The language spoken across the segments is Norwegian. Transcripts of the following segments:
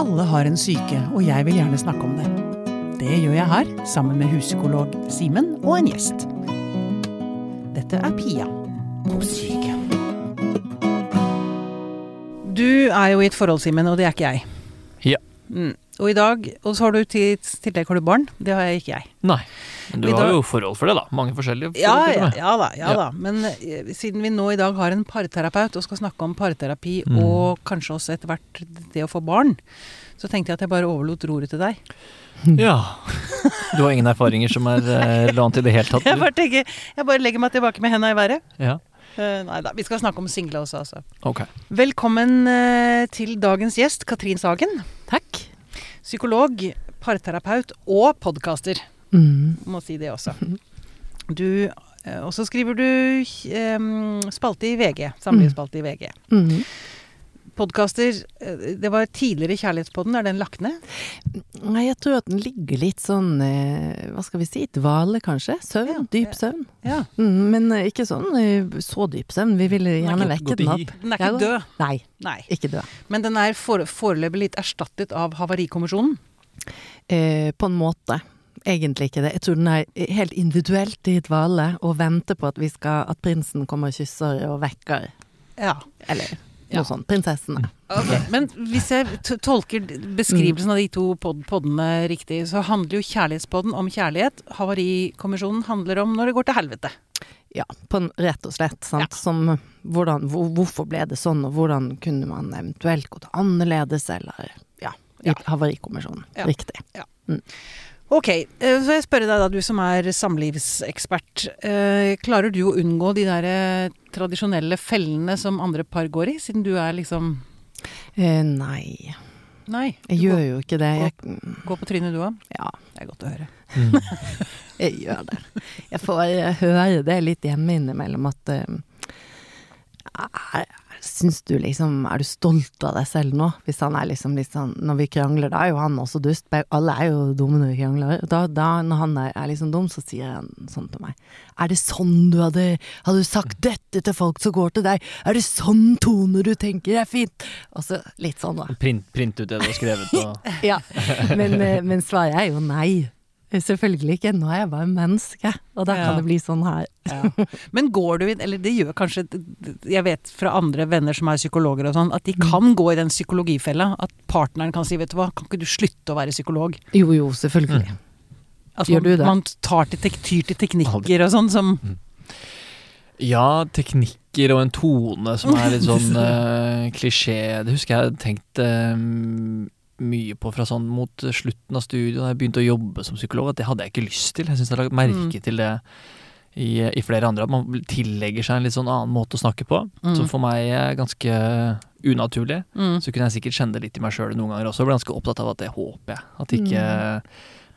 Alle har en syke, og jeg vil gjerne snakke om det. Det gjør jeg her, sammen med huspsykolog Simen og en gjest. Dette er Pia på syke. Du er jo i et forhold, Simen, og det er ikke jeg. Ja. Mm. Og i dag, og så har du til tillegg har du barn. Det har jeg ikke jeg. Nei. Men du har jo forhold for det, da. Mange forskjellige forhold. Ja, ja, ja da. Ja, Ja. da. Men uh, siden vi nå i dag har en parterapeut og skal snakke om parterapi Mm. og kanskje også etter hvert det å få barn, så tenkte jeg at jeg bare overlot roret til deg. ja. Du har ingen erfaringer som er uh, lånt i det hele tatt? Jeg bare, tenker, jeg bare legger meg tilbake med henda i været. Ja. Uh, nei da, vi skal snakke om single også, altså. Ok. Velkommen uh, til dagens gjest, Katrin Sagen. Takk. Psykolog, parterapeut og podkaster. Mm. Må si det også. Du, eh, og så skriver du eh, spalte i VG. Samlivsspalte i VG. Mm. Podkaster eh, Det var tidligere Kjærlighetspodden. Er den lagt ned? Nei, jeg tror at den ligger litt sånn eh, Hva skal vi si? Dvale, kanskje? Søvn? Ja, dyp søvn. Ja. Mm, men ikke sånn så dyp søvn. Vi ville gjerne vekke den opp. Den er ikke død. Nei, Nei. ikke død. Men den er foreløpig litt erstattet av Havarikommisjonen. Eh, på en måte. Egentlig ikke det. Jeg tror den er helt individuelt i dvale og venter på at vi skal At prinsen kommer og kysser og vekker. Ja. Eller Ja. noe sånt. Prinsessene. Okay. Men hvis jeg tolker beskrivelsen av de to pod poddene riktig, så handler jo Kjærlighetspodden om kjærlighet. Havarikommisjonen handler om når det går til helvete. Ja, på en, rett og slett. Sant? Ja. Som hvordan, hvor, hvorfor ble det sånn, og hvordan kunne man eventuelt gått annerledes, eller ja. I Ja. Havarikommisjonen. Ja. Riktig. Ok, eh, så jeg spør deg da, du som er samlivsekspert. eh, Klarer du å unngå de der eh, tradisjonelle fellene som andre par går i, siden du er liksom Eh, nei, Nei. jeg gjør går, jo ikke det. Jeg, går på trynet du òg? ja, Det er godt å høre. Mm. jeg gjør det. Jeg får eh, høre det litt hjemme innimellom at eh, er, Syns du liksom Er du stolt av deg selv nå? Hvis han er liksom litt sånn Når vi krangler, da er jo han også dust. Alle er jo dumme når vi krangler. Da, da når han er, er liksom dum, så sier han sånn til meg. Er det sånn du hadde Hadde du sagt dette til folk som går til deg? Er det sånn tone du tenker er fint? Og så litt sånn, da. Print, print ut det du har skrevet. Og... Ja, men, eh, men svaret er jo nei. Selvfølgelig ikke. Nå er jeg bare menneske, og da Ja. kan det bli sånn her. Ja. Men går du inn, eller det gjør kanskje Jeg vet fra andre venner som er psykologer og sånn, at de kan gå i den psykologifella. At partneren kan si 'vet du hva, kan ikke du slutte å være psykolog'? Jo jo, selvfølgelig. At Gjør du det? man tar til tek tyr til teknikker og sånn som Ja, teknikker og en tone som er litt sånn uh, klisjé. Det husker jeg hadde tenkt eh, mye på fra sånn mot slutten av studiet, da jeg begynte å jobbe som psykolog, at det hadde jeg ikke lyst til. Jeg syns jeg har lagt merke Mm. til det i, i flere andre, at man tillegger seg en litt sånn annen måte å snakke på. Mm. Som for meg er ganske unaturlig. mm. Så kunne jeg sikkert kjenne det litt i meg sjøl noen ganger også. Jeg ble ganske opptatt av at det håper jeg. At det ikke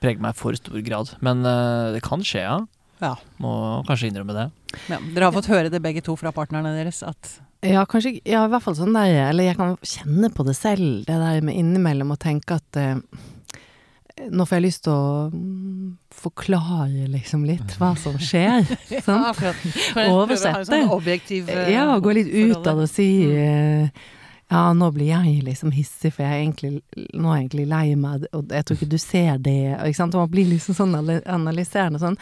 preger meg i for stor grad. Men uh, det kan skje, ja. Ja. Må kanskje innrømme det. ja. Dere har fått høre det begge to fra partnerne deres, at Ja, kanskje Ja, i hvert fall sånn der Eller jeg kan kjenne på det selv, det der med innimellom å tenke at eh, nå får jeg lyst til å mm, forklare liksom litt hva som skjer. akkurat. Oversette. Sånn eh, Ja, gå litt ut av det og si Mm. eh, Ja, nå blir jeg liksom hissig, for jeg er egentlig, nå er jeg egentlig lei meg, og jeg tror ikke du ser det. Ikke sant? Man blir liksom sånn analy- analyserende sånn.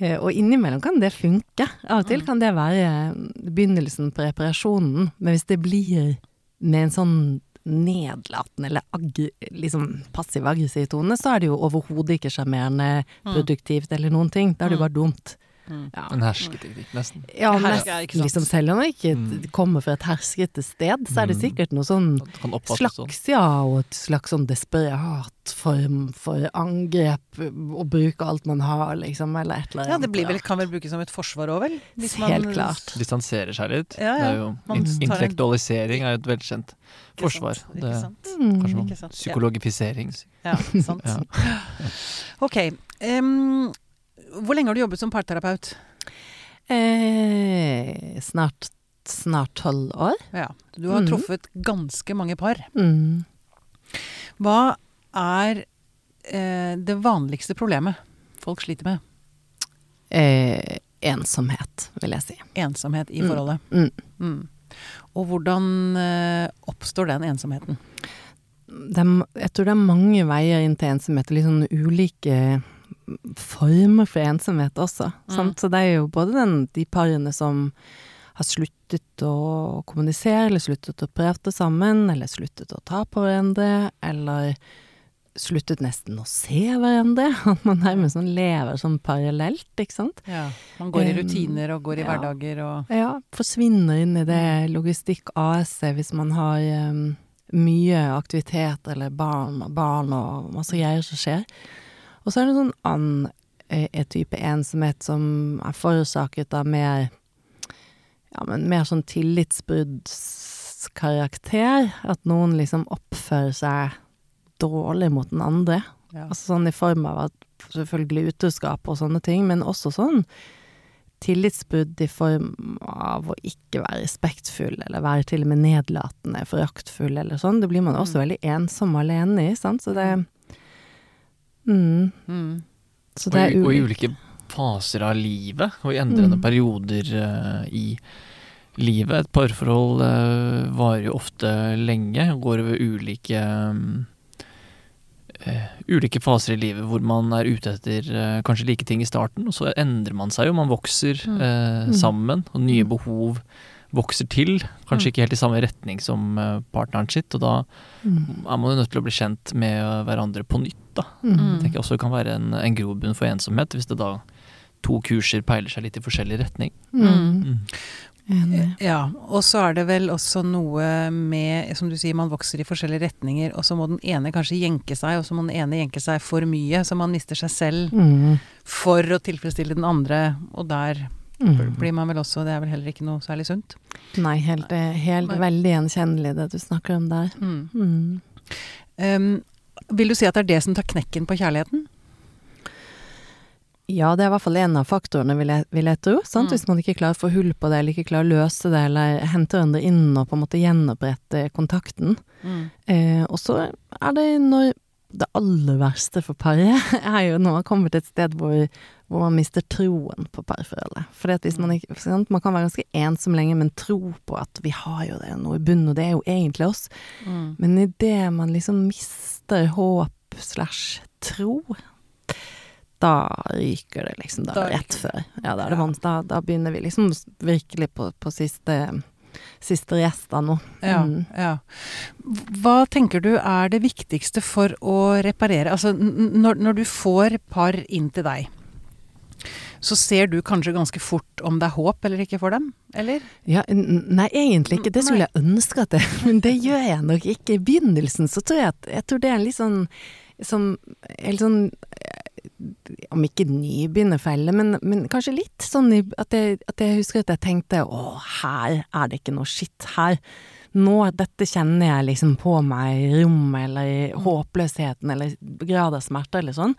Eh, Og innimellom kan det funke. Av og til Mm. kan det være begynnelsen på reparasjonen, men hvis det blir med en sånn nedlatende eller agg, liksom passiv-aggressiv tone, så er det jo overhodet ikke sjarmerende, Mm. produktivt eller noen ting. Da er det jo bare dumt. Mm. Ja. En hersketeknikk, nesten. Ja, nesten, liksom selv om det ikke Mm. kommer fra et herskete sted, så er det Mm. sikkert noe sånn oppfattes sånn. slags, ja, og et slags sånn desperat form for angrep, å bruke alt man har, liksom, eller et eller annet. Ja, det blir vel, kan vel brukes som et forsvar òg, vel? Hvis man- Helt klart. Distanserer seg litt. Ja, ja. Det er jo, Man in intellektualisering er jo et velkjent Ikke forsvar. sant, Det, Ikke sant? Mm. kanskje ja. Psykologifisering. Ja, sant. Ja. Ok. em, hvor lenge har du jobbet som parterapeut? Eh, snart snart tolv år. Ja, Du har mm. truffet ganske mange par. Mm. Hva er eh, det vanligste problemet folk sliter med? Eh, ensomhet, vil jeg si. Ensomhet i Mm. forholdet. Mm. Mm. Og hvordan eh, oppstår den ensomheten? det jeg tror det er mange veier inn til ensomhet, litt sånn ulike former for ensomhet også. Mm. Så det er jo både den, de parene som har sluttet å kommunisere, eller sluttet å prate sammen, eller sluttet å ta på hverandre, eller sluttet nesten å se hverandre. At man nærmest sånn lever sånn parallelt, ikke sant. Ja. Man går i Um, rutiner og går i ja. hverdager og Ja, forsvinner inn i det logistikk AS-et hvis man har um, mye aktivitet eller barn barn og masse greier som skjer. Og så er det en sånn annen eh, type ensomhet som er forårsaket av mer ja, men mer sånn tillitsbruddskarakter. At noen liksom oppfører seg dårlig mot den andre. ja. Altså sånn i form av at selvfølgelig utroskap og sånne ting, men også sånn tillitsbrudd i form av å ikke være respektfull, eller være til og med nedlatende, foraktfull eller sånn. Det blir man også veldig ensom og alene i, sant. Så det mm, Mm. Så Og, det er i- og i ulike faser av livet, og i endrende Mm. perioder uh, i livet. Et parforhold uh, varer jo ofte lenge, og går over ulike um, uh, ulike faser i livet hvor man er ute etter uh, kanskje like ting i starten, og så endrer man seg jo. Man vokser Mm. eh, Mm. sammen, og nye Mm. behov vokser til. Kanskje Mm. ikke helt i samme retning som partneren sitt, og da mm, er man jo nødt til å bli kjent med hverandre på nytt, da. mm. Mm. tenker jeg også kan være en, en grobunn for ensomhet, hvis det da to kurser peiler seg litt i forskjellig retning. Mm. Enig. Ja, og så er det vel også noe med, som du sier, man vokser i forskjellige retninger, og så må den ene kanskje jenke seg, og så må den ene jenke seg for mye, så man mister seg selv Mm. for å tilfredsstille den andre, og der Mm. blir man vel også, det er vel heller ikke noe særlig sunt. Nei, helt, eh, helt veldig gjenkjennelig det du snakker om der. Mm. Mm. Um, vil du si at det er det som tar knekken på kjærligheten? Ja, det er i hvert fall en av faktorene, vil jeg, vil jeg tro. Mm. Hvis man ikke klarer å få hull på det, eller ikke klarer å løse det, eller hente hverandre inn og på en måte gjenopprette kontakten. Mm. Eh, og så er det når det aller verste for paret er jo når man kommer til et sted hvor, hvor man mister troen på parforholdet. For hvis man ikke sant? Man kan være ganske ensom lenge, men tro på at vi har jo det noe i bunnen, og det er jo egentlig oss. Mm. Men idet man liksom mister håp slash tro, da ryker det liksom. Da Da rett før. Ja, da, det Ja. da, da begynner vi liksom virkelig på, på siste, siste rest av noe. Mm. ja. Hva tenker du er det viktigste for å reparere? Altså når, når du får par inn til deg, så ser du kanskje ganske fort om det er håp eller ikke for dem, eller? Ja, nei, egentlig ikke. Det skulle jeg ønske at det Men det gjør jeg nok ikke. I begynnelsen så tror jeg at Jeg tror det er en litt sånn som Eller sånn eh, Om ikke nybegynnerfelle, men, men kanskje litt sånn at jeg, at jeg husker at jeg tenkte å, her er det ikke noe skitt. Her nå, dette kjenner jeg liksom på meg i rommet, eller i håpløsheten, eller grad av smerte, eller sånn.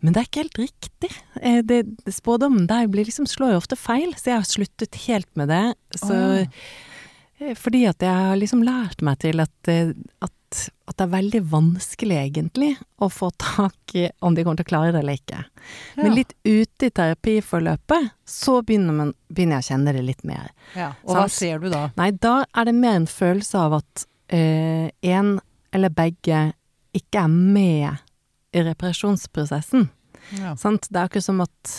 Men det er ikke helt riktig. Eh, Det, Spådommen der blir liksom, slår jo ofte feil, så jeg har sluttet helt med det. Så, oh. Fordi at jeg har liksom lært meg til at, eh, at, at det er veldig vanskelig, egentlig, å få tak i om de kommer til å klare det eller ikke. Men litt ute i terapiforløpet, så begynner, man, begynner jeg å kjenne det litt mer. Ja. Og hva ser du da? Nei, da er det mer en følelse av at én eller begge ikke er med reparasjonsprosessen. Ja. Sant? Det er ikke som at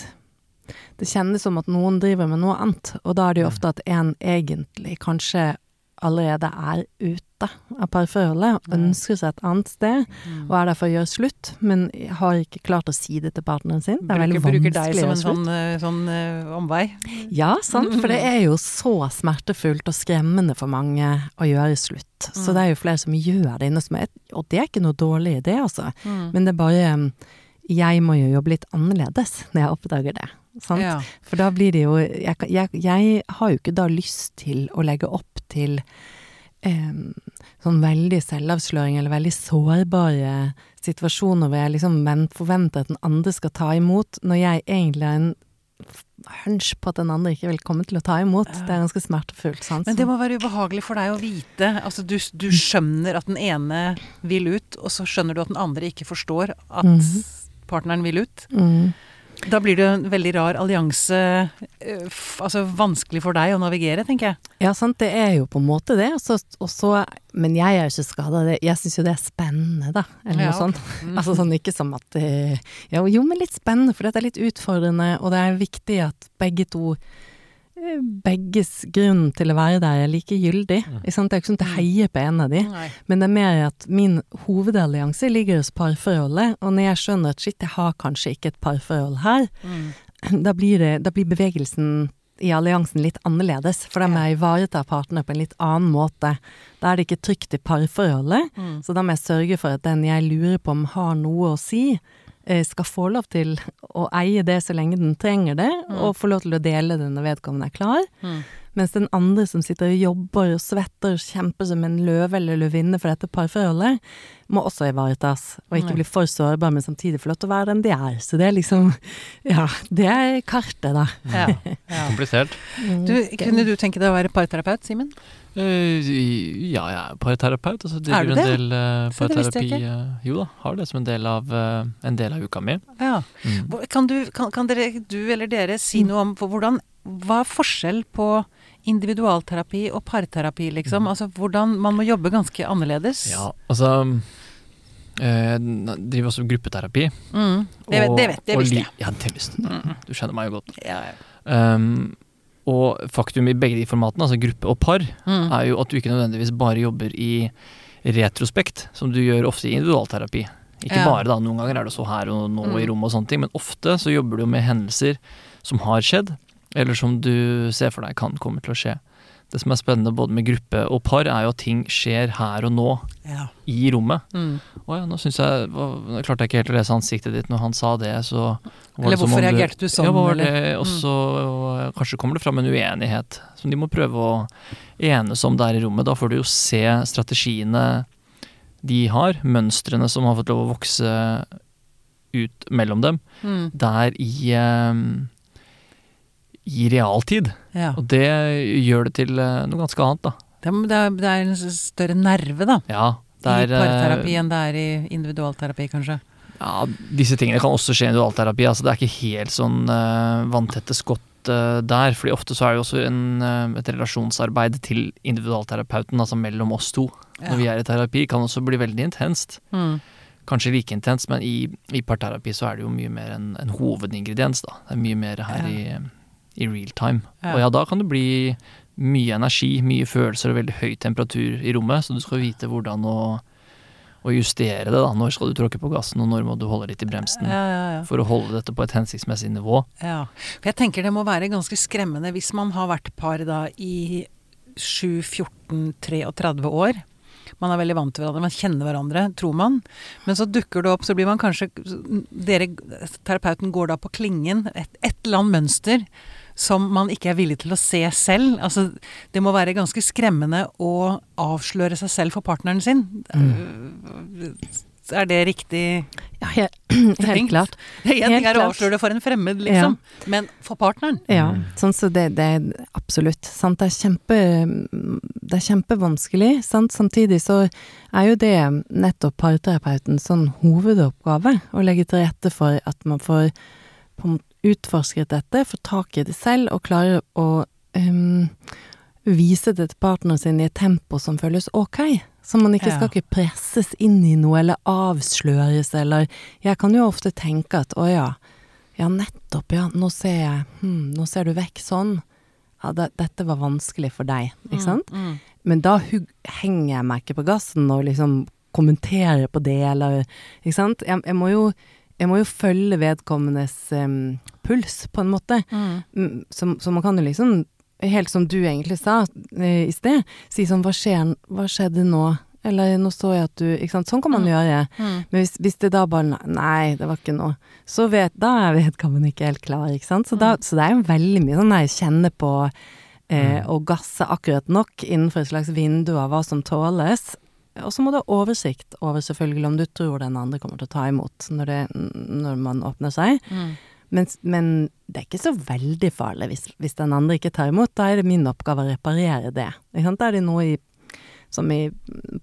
Det kjennes som at noen driver med noe annet, og da er det jo ofte at en egentlig kanskje allerede er ute av parforholdet, og ønsker seg et annet sted, Mm. og er derfor å gjøre slutt, men har ikke klart å si det til partneren sin. Det er veldig Bruker, vanskelig å gjøre slutt. Bruker deg som en sånn eh, omvei? Ja, sant, for det er jo så smertefullt og skremmende for mange å gjøre slutt. Så Mm. det er jo flere som gjør det inne, som er, og det er ikke noe dårlig idé, altså. Mm. Men det er bare Jeg må jo jobbe litt annerledes når jeg oppdager det. Sant? Ja. For da blir det jo jeg, jeg, jeg har jo ikke da lyst til å legge opp til sånn veldig selvavsløring eller veldig sårbare situasjoner hvor jeg liksom forventer at den andre skal ta imot, når jeg egentlig har en hunch på at den andre ikke vil komme til å ta imot. Det er ganske smertefullt. Sant? Men det må være ubehagelig for deg å vite. Altså du, du skjønner at den ene vil ut, og så skjønner du at den andre ikke forstår at Mhm. partneren vil ut. mm. Da blir det en veldig rar allianse. eh, Altså vanskelig for deg å navigere, tenker jeg. Ja, sant, det er jo på en måte det. Også, også, men jeg er jo ikke skada. Jeg syns jo det er spennende, da. Eller Ja, noe sånt. Altså sånn ikke som at eh, Jo, men litt spennende, for dette er litt utfordrende, og det er viktig at begge to Begges grunn til å være der er like gyldig. Ikke sant? Det er ikke sånn at jeg heier på en av de, Nei. men det er mer at min hovedallianse ligger hos parforholdet, og når jeg skjønner at shit, jeg har kanskje ikke et parforhold her, Mm. da blir, det, da blir bevegelsen i alliansen litt annerledes, for da må jeg ivareta partene på en litt annen måte. Da er det ikke trygt i parforholdet, Mm. så da må jeg sørge for at den jeg lurer på om har noe å si, skal få lov til å eie det så lenge den trenger det, og få lov til å dele det når vedkommende er klar. Mm. Mens den andre som sitter og jobber og svetter og kjemper som en løve eller løvinne for dette parforholdet, må også ivaretas. Og ikke bli for sårbar, men samtidig få lov til å være den de er. Så det er liksom Ja, det er kartet, da. Ja. ja. Komplisert. Du, kunne du tenke deg å være parterapeut, Simen? Eh, ja, jeg er parterapeut. Altså, Er du en det? del uh, Så det visste jeg ikke. eh, jo da, har det som en del av, uh, en del av uka mi. Ja. Mm. Kan, du, kan, kan dere, du eller dere si noe om hvordan Hva er forskjell på individualterapi og parterapi, liksom? Altså hvordan Man må jobbe ganske annerledes. Ja, altså Jeg driver også gruppeterapi. Mm. Det, vet- det, vet, det visste jeg. Ja, det visste du. Mm. Du kjenner meg jo godt. Ja, ja. Um, og faktum i begge de formatene, altså gruppe og par, Mm. er jo at du ikke nødvendigvis bare jobber i retrospekt, som du gjør ofte i individualterapi. Ikke Ja. bare da, noen ganger er det så her og nå i Mm. rommet og sånne ting, men ofte så jobber du med hendelser som har skjedd, eller som du ser for deg kan komme til å skje. Det som er spennende både med gruppe og par, er jo at ting skjer her og nå, ja. i rommet. Mm. Å ja, nå syns jeg Nå klarte jeg ikke helt å lese ansiktet ditt når han sa det, så var Eller det hvorfor reagerte du sånn, Ja, var eller? Mm. det også og Kanskje kommer det fram en uenighet som de må prøve å enes om der i rommet. Da får du jo se strategiene de har, mønstrene som har fått lov å vokse ut mellom dem, Mm. der i eh, i realtid. ja. Og det gjør det til eh, noe ganske annet, da. Det, er, det, er, er en større nerve, da. Ja, det I er eh, parterapi enn det er i individualterapi, kanskje. Ja, disse tingene kan også skje i individualterapi. Altså, det er ikke helt sånn uh, vanntette skott der. fordi ofte så er det jo også en, et relasjonsarbeid til individualterapeuten, altså mellom oss to. Ja. Når vi er i terapi, kan også bli veldig intenst. Mm. Kanskje like intenst, men i, i parterapi så er det jo mye mer en, en hovedingrediens, da. Det er mye mer her Ja. i, i real time. Ja. Og ja, da kan det bli mye energi, mye følelser og veldig høy temperatur i rommet, så du skal vite hvordan å, å justere det, da. Når skal du tråkke på gassen, og når må du holde litt i bremsen Ja, ja, for å holde dette på et hensiktsmessig nivå. Ja, for jeg tenker det må være ganske skremmende hvis man har vært par da i 7, 14, 33 år. Man er veldig vant til hverandre, man kjenner hverandre, tror man. Men så dukker det opp, så blir man kanskje dere, Terapeuten går da på klingen, et, et eller annet mønster som man ikke er villig til å se selv. Altså, det må være ganske skremmende å avsløre seg selv for partneren sin. Er det riktig Ja, helt, helt klart. Én ting er å avsløre det for en fremmed, liksom. Men for partneren Ja, Mm. sånn så det, det er absolutt. Sant? Det, er kjempe, det er kjempevanskelig. Sant? Samtidig så er jo det nettopp parterapeutens sånn hovedoppgave å legge til rette for at man får på en måte utforsket dette, får tak i det selv og klarer å um, vise det til partneren sin i et tempo som føles ok. Så man ikke skal ikke presses inn i noe eller avsløres eller Jeg kan jo ofte tenke at å ja, ja, nettopp, ja. Nå ser jeg hm, Nå ser du vekk sånn. Ja, det, dette var vanskelig for deg, ikke sant? Mm, mm. Men da henger jeg meg ikke på gassen og liksom kommenterer på det, eller Ikke sant? Jeg, jeg, må, jo, jeg må jo følge vedkommendes um, puls, på en måte. Mm. Mm, Så, så man kan jo liksom, helt som du egentlig sa uh, i sted, si sånn hva, skjer, hva skjedde nå? Eller nå så jeg at du Ikke sant. Sånn kan man Mm. gjøre. Mm. Men hvis, hvis det da bare Nei, det var ikke noe. Så vet, da er vedkommende ikke helt klar, ikke sant. Så, da, Mm. så det er jo veldig mye sånn jeg kjenner på eh, Mm. og gasse akkurat nok innenfor et slags vindu av hva som tåles. Og så må du ha oversikt over selvfølgelig om du tror den andre kommer til å ta imot når, det, når man åpner seg. Mm. Men, men det er ikke så veldig farlig hvis, hvis den andre ikke tar imot. Da er det min oppgave å reparere det. Da er det noe i, som i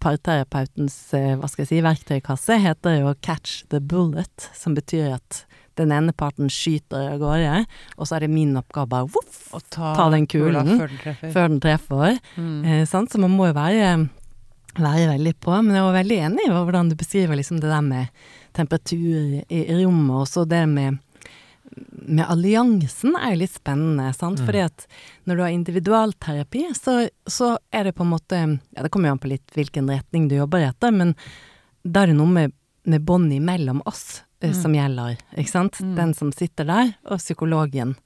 parterapeutens eh, hva skal jeg si, verktøykasse heter jo 'catch the bullet', som betyr at den ene parten skyter av gårde, og så er det min oppgave bare voff, ta, Ta den kulen før den treffer. før den treffer. Mm. Eh, sant? Så man må jo være, være veldig på. Men jeg var veldig enig i hvordan du beskriver liksom det der med temperatur i, i rommet, og så det med med alliansen er jo litt spennende, sant. Fordi at når du har individualterapi, så, så er det på en måte Ja, det kommer jo an på litt hvilken retning du jobber etter, men da er det noe med, med båndet imellom oss mm. som gjelder, ikke sant. Den som sitter der, og psykologen.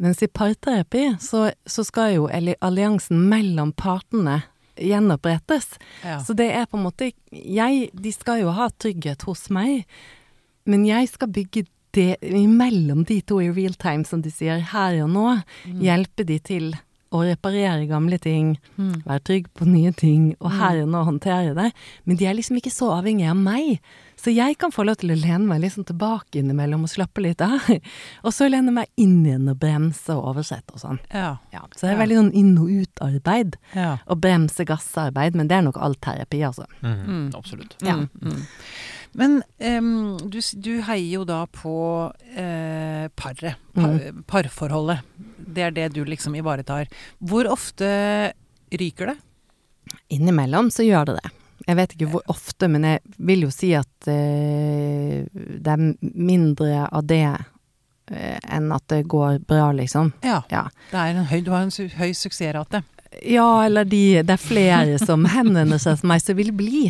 Mens i parterapi så, så skal jo alliansen mellom partene gjenopprettes. Ja. Så det er på en måte jeg, De skal jo ha trygghet hos meg, men jeg skal bygge det imellom de to i real time, som de sier, her og nå. Hjelpe de til å reparere gamle ting, være trygg på nye ting, og her og nå håndtere det. Men de er liksom ikke så avhengige av meg. Så jeg kan få lov til å lene meg liksom tilbake innimellom og slappe litt av. Og så lene meg inn igjen og bremse og oversette og sånn. Ja. Ja, så det er veldig sånn inn- og utarbeid. ja. Og bremse-gassarbeid, men det er nok all terapi, altså. Mhm, Absolutt. Ja. Mm, mm. Men um, du, du heier jo da på eh, paret. Par, Parforholdet. Det er det du liksom ivaretar. Hvor ofte ryker det? Innimellom så gjør det det. Jeg vet ikke hvor ofte, men jeg vil jo si at uh, det er mindre av det uh, enn at det går bra, liksom. Ja. Ja. Det er en høy, du har en su høy suksessrate. Ja, eller de, det er flere som henvender seg til meg som vil bli,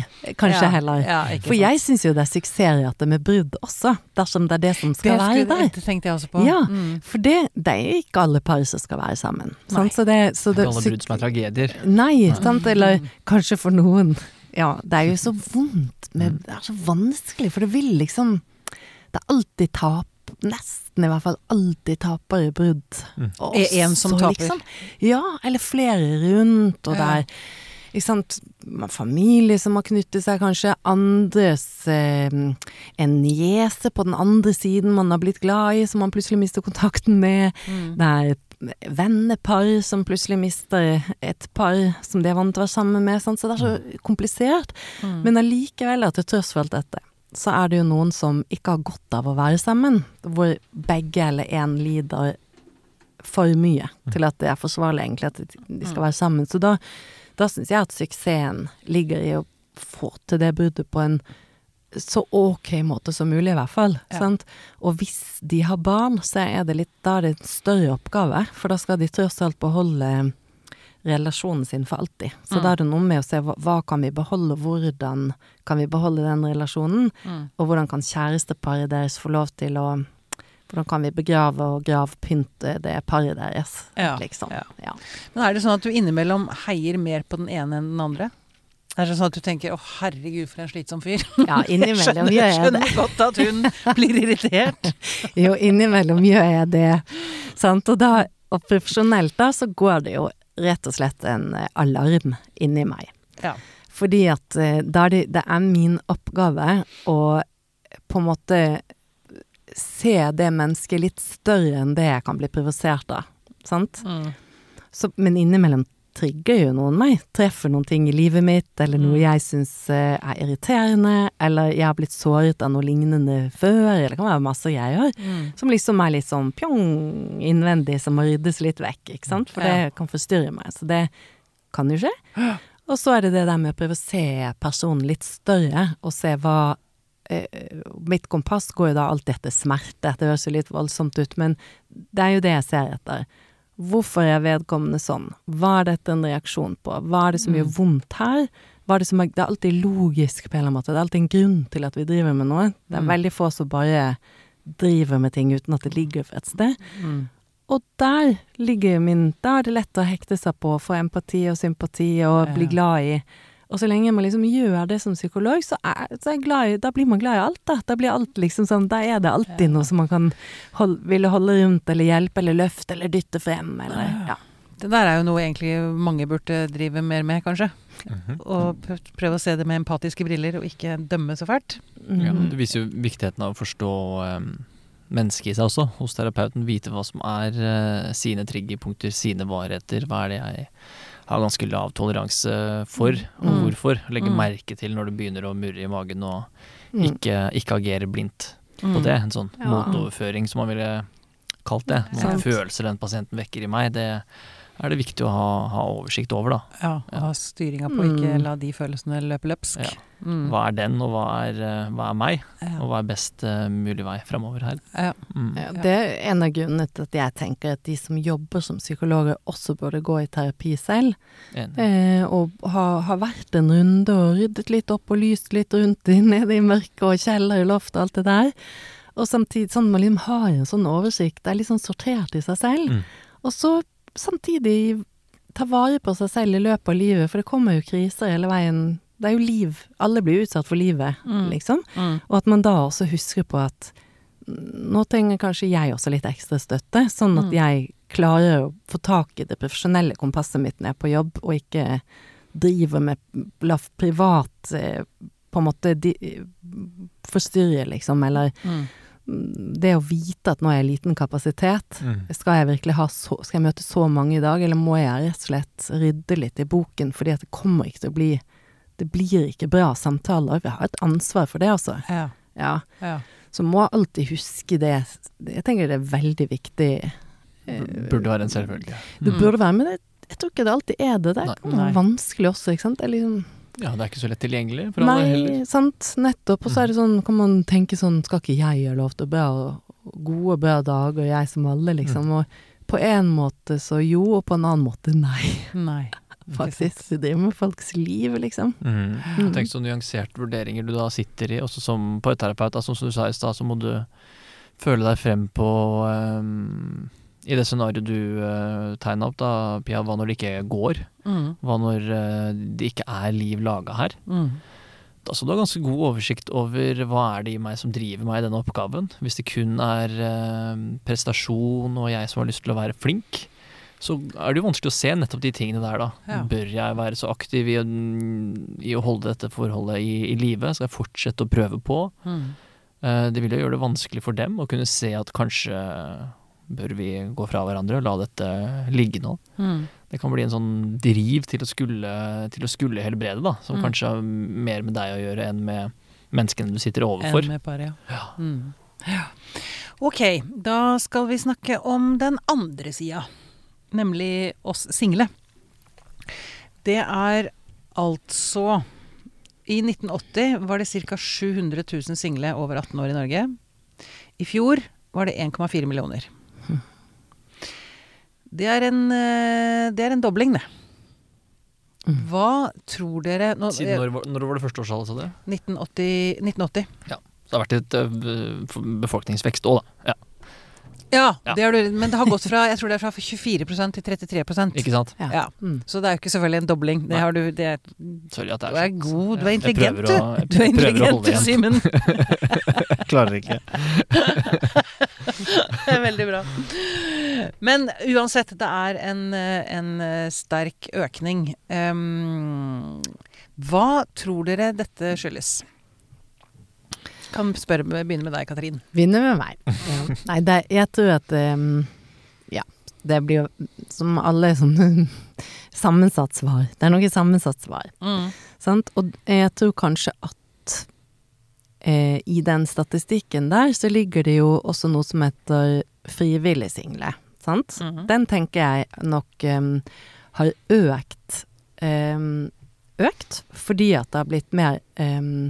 kanskje Ja, heller. ja, For jeg syns jo det er suksessrate med brudd også, dersom det er det som skal det, være der. det tenkte jeg også på. Ja, Mm. for det, det er ikke alle par som skal være sammen. Sant? Så det, så Det det, er alle brudd som er tragedier. Nei, sant, eller kanskje for noen Ja, det er jo så vondt med Det er så vanskelig, for det vil liksom Det er alltid tap Nesten i hvert fall alltid tapere i brudd. Og Er en som taper? taper? ja, eller flere rundt, og det er ikke sant, familie som har knyttet seg, kanskje andres eh, En niese på den andre siden man har blitt glad i, som man plutselig mister kontakten med. Mm. Det er vennepar som plutselig mister et par som de er vant til å være sammen med. Sant? Så det er så komplisert. Mm. Men allikevel, til tross for alt dette, så er det jo noen som ikke har godt av å være sammen. Hvor begge eller én lider for mye til at det er forsvarlig egentlig at de skal være sammen. Så da, da syns jeg at suksessen ligger i å få til det bruddet på en så ok måte som mulig, i hvert fall. Ja. Sant? Og hvis de har barn, så er det litt Da er det en større oppgave, for da skal de tross alt beholde relasjonen sin for alltid. Så Mm. da er det noe med å se hva, hva kan vi beholde, hvordan kan vi beholde den relasjonen, Mm. og hvordan kan kjæresteparet deres få lov til å Hvordan kan vi begrave og gravpynte det paret deres, Ja, liksom. ja. Ja. Men er det sånn at du innimellom heier mer på den ene enn den andre? Er det sånn at du tenker 'å herregud, for en slitsom fyr'? Ja, innimellom gjør jeg det. skjønner godt at hun blir irritert. Jo, innimellom gjør jeg det. Sant? Og, da, og profesjonelt da, så går det jo rett og slett en eh, alarm inni meg. Ja. Fordi at eh, da er det, det er min oppgave å på en måte se det mennesket litt større enn det jeg kan bli provosert av. Sant? Mm. Så, men innimellom trigger jo noen meg. Treffer noen ting i livet mitt, eller noe jeg syns eh, er irriterende, eller jeg har blitt såret av noe lignende før, eller det kan være masse greier. Mm. Som liksom er litt sånn pjong innvendig, som må ryddes litt vekk, ikke sant. For det kan forstyrre meg. Så det kan jo skje. Og så er det det der med å prøve å se personen litt større, og se hva eh, Mitt kompass går jo da alltid etter smerte. Det høres jo litt voldsomt ut, men det er jo det jeg ser etter. Hvorfor er vedkommende sånn? Hva er dette en reaksjon på? Hva er det som gjør vondt her? Er det, som er, det er alltid logisk på en eller annen måte. Det er alltid en grunn til at vi driver med noe. Det er Mm. veldig få som bare driver med ting uten at det ligger for et sted. Mm. Og der ligger min Da er det lett å hekte seg på, få empati og sympati og bli glad i. Og så lenge man liksom gjør det som psykolog, så er, så er glad i Da blir man glad i alt, da. Da blir alt liksom sånn Da er det alltid noe som man kan hold, ville holde rundt, eller hjelpe, eller løfte, eller dytte frem, eller Ja. Det der er jo noe egentlig mange burde drive mer med, kanskje. Mhm. Og prøve å se det med empatiske briller, og ikke dømme så fælt. Ja, Mm. det viser jo viktigheten av å forstå um, mennesket i seg også, hos terapeuten. Vite hva som er uh, sine triggerpunkter, sine varigheter. Hva er det jeg har ganske lav toleranse for, og Mm. hvorfor. Legge Mm. merke til når det begynner å murre i magen, og Mm. ikke, ikke agere blindt. på det. En sånn Ja. motoverføring, som man ville kalt det. Noen følelser den pasienten vekker i meg. Det er det viktig å ha, ha oversikt over, da. Ja, Ja. og ha styringa på ikke Mm. la de følelsene løpe løpsk. Ja. Mm. Hva er den, og hva er, eh, hva er meg? Og hva er best uh, mulig vei framover her? Ja. Mm. Ja, det er en av grunnene til at jeg tenker at de som jobber som psykologer også burde gå i terapi selv. Eh, og ha, ha vært en runde og ryddet litt opp og lyst litt rundt i, nede i mørket og kjeller og loft og alt det der. Og samtidig sånn man liksom har en sånn oversikt, er litt sånn sortert i seg selv. Mm. Og så samtidig ta vare på seg selv i løpet av livet, for det kommer jo kriser hele veien. Det er jo liv. Alle blir utsatt for livet, Mm. liksom. Mm. Og at man da også husker på at nå trenger kanskje jeg også litt ekstra støtte, sånn at Mm. jeg klarer å få tak i det profesjonelle kompasset mitt når jeg er på jobb, og ikke driver med la privat eh, på en måte de, forstyrre, liksom, eller Mm. Det å vite at nå er jeg liten kapasitet. Mm. Skal jeg virkelig ha så, skal jeg møte så mange i dag, eller må jeg rett og slett rydde litt i boken, fordi at det kommer ikke til å bli Det blir ikke bra samtaler. Vi har et ansvar for det, altså. Ja. Ja. ja. Så må alltid huske det. Jeg tenker det er veldig viktig. Eh, Burde være en selvfølge. Det Mm. burde være, men jeg, jeg tror ikke det alltid er det. Det være vanskelig også, ikke sant. Det er liksom Ja, det er ikke så lett tilgjengelig for alle heller. Nei, sant. Nettopp. Og så er det sånn, kan man tenke sånn, skal ikke jeg ha lov til å be gode, bra dager, jeg som alle, liksom. Og på en måte så jo, og på en annen måte nei, Nei. faktisk. sant. Vi driver med folks liv, liksom. Mm. Mm. Tenk så nyanserte vurderinger du da sitter i, også som parterapeut. Altså, som du sa i stad, så må du føle deg frem på ehm, I det scenarioet du uh, tegna opp, da, Pia, hva når det ikke går? Mm. Hva når uh, det ikke er liv laga her? Mm. Altså, du har ganske god oversikt over hva er det i meg som driver meg i denne oppgaven. Hvis det kun er uh, prestasjon og jeg som har lyst til å være flink, så er det jo vanskelig å se nettopp de tingene der, da. Ja. Bør jeg være så aktiv i, i å holde dette forholdet i, i live? Skal jeg fortsette å prøve på? Mm. Uh, det vil jo gjøre det vanskelig for dem å kunne se at kanskje bør vi gå fra hverandre og la dette ligge nå. Mm. Det kan bli en sånn driv til å skulle, til å skulle helbrede, da. Som Mm. kanskje har mer med deg å gjøre enn med menneskene du sitter overfor. Enn med par, ja. Ja. Mm. ja. Ok, da skal vi snakke om den andre sida. Nemlig oss single. Det er altså I 1980 var det ca. 700 000 single over 18 år i Norge. I fjor var det 1,4 millioner. Det er en, eh, det er en dobling, det. Mm. Hva tror dere nå, eh, Siden når, var- når var det første årstallet, sa du? 1980, 1980. Så det har vært et øh, befolkningsvekst òg, da. Ja, Ja, Ja. Det har du, men det har gått fra jeg tror det er fra 24% til 33% ikke sant? Ja. Ja. Mm. Så det er jo ikke selvfølgelig en dobling. Det har du, det er, Sorry at det du er er sånn. god, du er intelligent, du. jeg Du er intelligent, holde igjen. Simen. Klarer ikke. Det er veldig bra. Men uansett, det er en, en sterk økning. Um, hva tror dere dette skyldes? Kan spørre, begynne med deg, Katrin. Begynne med meg. Ja. Nei, det, jeg tror at um, Ja, det blir jo som alle sånne sammensatt svar. Det er noe sammensatt svar. Sant? Og jeg tror kanskje at eh, i den statistikken der, så ligger det jo også noe som heter frivillig single. Sant? Mhm. Den tenker jeg nok um, har økt Um, Økt fordi at det har blitt mer em,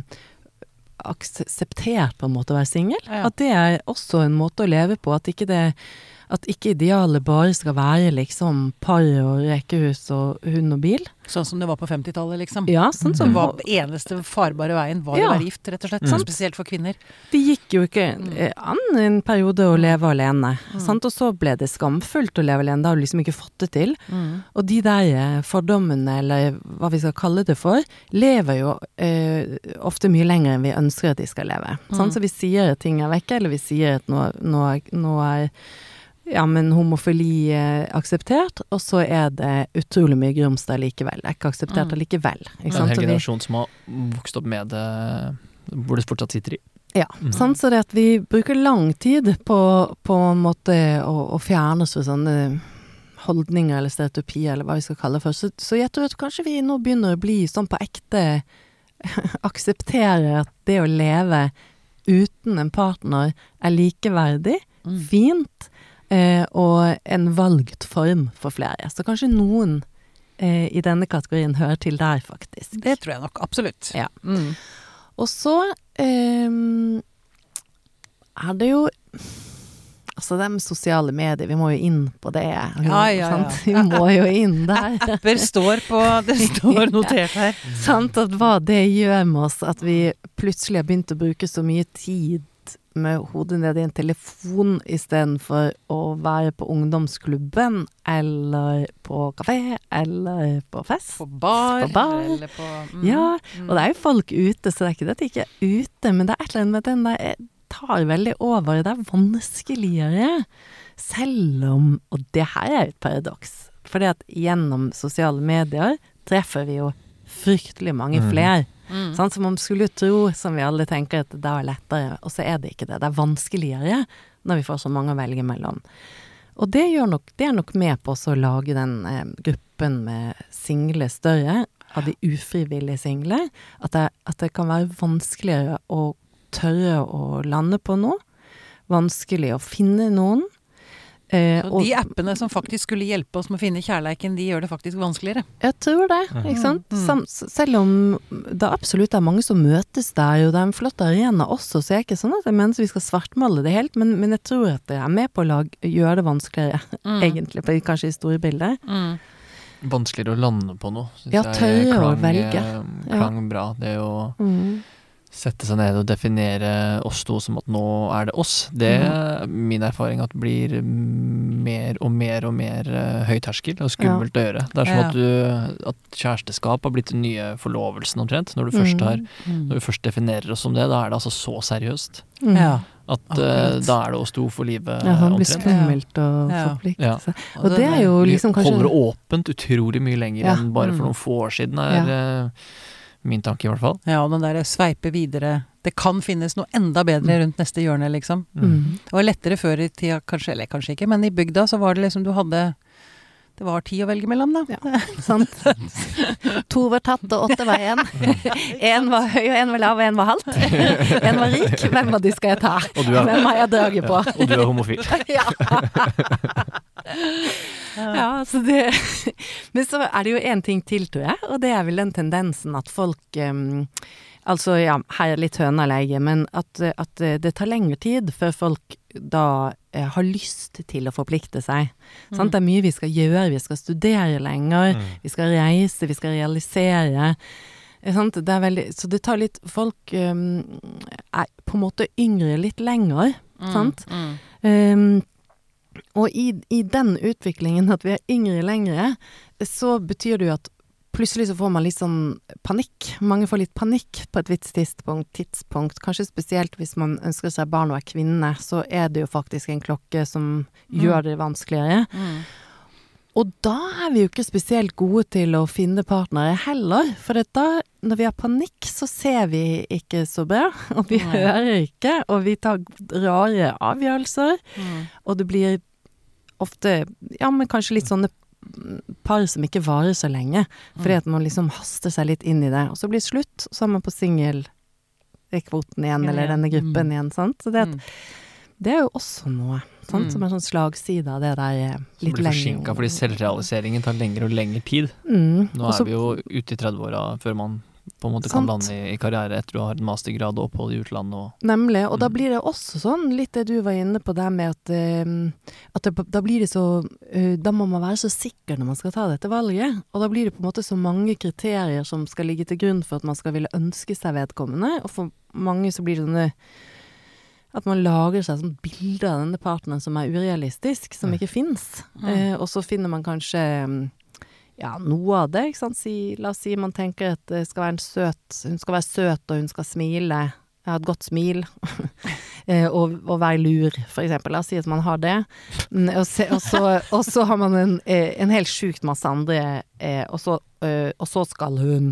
akseptert på en måte å være singel. Ja. At det er også en måte å leve på. At ikke, det, at ikke idealet bare skal være liksom par og rekehus og hund og bil. Sånn som det var på 50-tallet, liksom. Ja, sånn Som det var eneste farbare veien, var Ja. å være gift, rett og slett. Mm. Spesielt for kvinner. Det gikk jo ikke eh, an en periode å leve alene. Mm. Sant? Og så ble det skamfullt å leve alene. Det har du liksom ikke fått det til. Og de der eh, fordommene, eller hva vi skal kalle det for, lever jo eh, ofte mye lenger enn vi ønsker at de skal leve. Mm. Sant? Så vi sier at ting er vekke, eller vi sier at nå, nå, er- nå er ja, men homofili eh, akseptert, og så er det utrolig mye grums der likevel. Det er ikke akseptert Mm. allikevel. Ikke Det er en hel generasjon som har vokst opp med det, hvor det fortsatt sitter i. Ja, mm. sant? så det at vi bruker lang tid på, på en måte å, å fjerne oss fra sånne holdninger eller stereotypier, eller hva vi skal kalle det for. Så, så jeg tror at kanskje vi nå begynner å bli sånn på ekte akseptere at det å leve uten en partner er likeverdig, Mm. fint, og en valgt form for flere. Så kanskje noen eh, i denne kategorien hører til der, faktisk. Det tror jeg nok. Absolutt. Ja. Mm. Og så ehm, er det jo Altså det med sosiale medier, vi må jo inn på det. Ja, ja, ja. sant? Vi må jo inn der. Apper står på Det står notert her. sant at hva det gjør med oss, at vi plutselig har begynt å bruke så mye tid med hodet ned i en telefon istedenfor å være på ungdomsklubben eller på kafé eller på fest. På bar, På bar. eller på mm. Ja, og det er jo folk ute, så det er ikke det at de ikke er ute, men det er et eller annet med den der eh, tar veldig over. Det er vanskeligere, selv om Og det her er et paradoks. Fordi at gjennom sosiale medier treffer vi jo fryktelig mange Mhm. flere. Mm. Sant? Så man skulle tro, som vi alle tenker, at det er lettere, og så er det ikke det. Det er vanskeligere når vi får så mange å velge mellom. Og det, nok, det er nok med på å lage den eh, gruppen med single større, av de ufrivillige single. At det, at det kan være vanskeligere å tørre å lande på noe. Vanskelig å finne noen. Eh, Så og de appene som faktisk skulle hjelpe oss med å finne kjærleiken, de gjør det faktisk vanskeligere. jeg tror det, ikke sant. Mm. Sam, selv om det absolutt er mange som møtes der, og det er en flott arena også, så jeg er ikke sånn at jeg mener vi skal svartmale det helt, men, men jeg tror at det er med på å gjøre det vanskeligere, Mm. egentlig, på, kanskje i store bilder. Mm. Vanskeligere å lande på noe. syns Ja, jeg klang, å velge. klang Klang bra. Det å Mm. Sette seg ned og definere oss to som at nå er det oss, det er min erfaring at blir mer og mer og mer eh, høy terskel og skummelt å gjøre. Det er som Ja. at, du, at kjæresteskap har blitt den nye forlovelsen omtrent. Når du først, har, Mm. når du først definerer oss som det, da er det altså så seriøst. Mm. Ja. At uh, da er det oss to for livet Ja, omtrent. blir skummelt og Ja. Ja. Og det er jo liksom kanskje holder det åpent utrolig mye lenger Ja. enn bare for Mm. noen få år siden, er eh, min tanke i hvert fall. Ja, og den derre sveipe videre Det kan finnes noe enda bedre rundt neste hjørne, liksom. mm. Det var lettere før i tida, kanskje, eller kanskje ikke, men i bygda så var det liksom Du hadde Det var ti å velge mellom, da. Ja. Sant? To var tatt, og åtte var én. Én var høy, og én var lav, og én var halvt. Én var rik. Hvem av de skal jeg ta? Og du er, Hvem har jeg draget på? ja, og du er homofil. Ja. ja, så det Men så er det jo én ting til, tror jeg, og det er vel den tendensen at folk em, Altså, ja, her er litt høna leie, men at, at det tar lengre tid før folk da eh, har lyst til å forplikte seg. Sant? Det er mye vi skal gjøre, vi skal studere lenger, Mm. vi skal reise, vi skal realisere. Eh, Sant? Det veldig, så det tar litt Folk um, er på en måte yngre litt lenger, sant? Mm. Um, og i, i den utviklingen, at vi er yngre lengre, så betyr det jo at plutselig så får man litt sånn panikk. Mange får litt panikk på et visst tidspunkt, tidspunkt. Kanskje spesielt hvis man ønsker seg barn og er kvinne, så er det jo faktisk en klokke som gjør det vanskeligere. Mm. Og da er vi jo ikke spesielt gode til å finne partnere heller. For da, når vi har panikk, så ser vi ikke så bra, og vi Nei. hører ikke, og vi tar rare avgjørelser. Mm. Og det blir ofte, ja, men kanskje litt sånne par som ikke varer så lenge. Fordi at man liksom haster seg litt inn i det. Og så blir det slutt, så er man på singelkvoten igjen, eller denne gruppen Mm. igjen, sant. Så det, at, Mm. det er jo også noe, sant, Mm. som er sånn slagside av det der eh, Som litt blir forsinka fordi selvrealiseringen tar lengre og lengre tid. Mm. Nå og så- er vi jo ute i 30-åra før man på en måte kan lande i, i karriere etter å ha en mastergrad og opphold i utlandet og Nemlig, og da Mm. blir det også sånn, litt det du var inne på der med at, uh, at det, da blir det så uh, Da må man være så sikker når man skal ta dette valget. Og da blir det på en måte så mange kriterier som skal ligge til grunn for at man skal ville ønske seg vedkommende. Og for mange så blir det sånne At man lager seg sånn bilde av denne partneren som er urealistisk, som Mm. ikke fins. Mm. Uh, og så finner man kanskje mm, ja, noe av det. Ikke sant? Si, la oss si man tenker at det skal være en søt Hun skal være søt, og hun skal smile. Ha et godt smil. eh, og, og være lur, for eksempel. La oss si at man har det. Mm, og, se, og, så, og så har man en, eh, en helt sjukt masse andre, eh, og, så, og så skal hun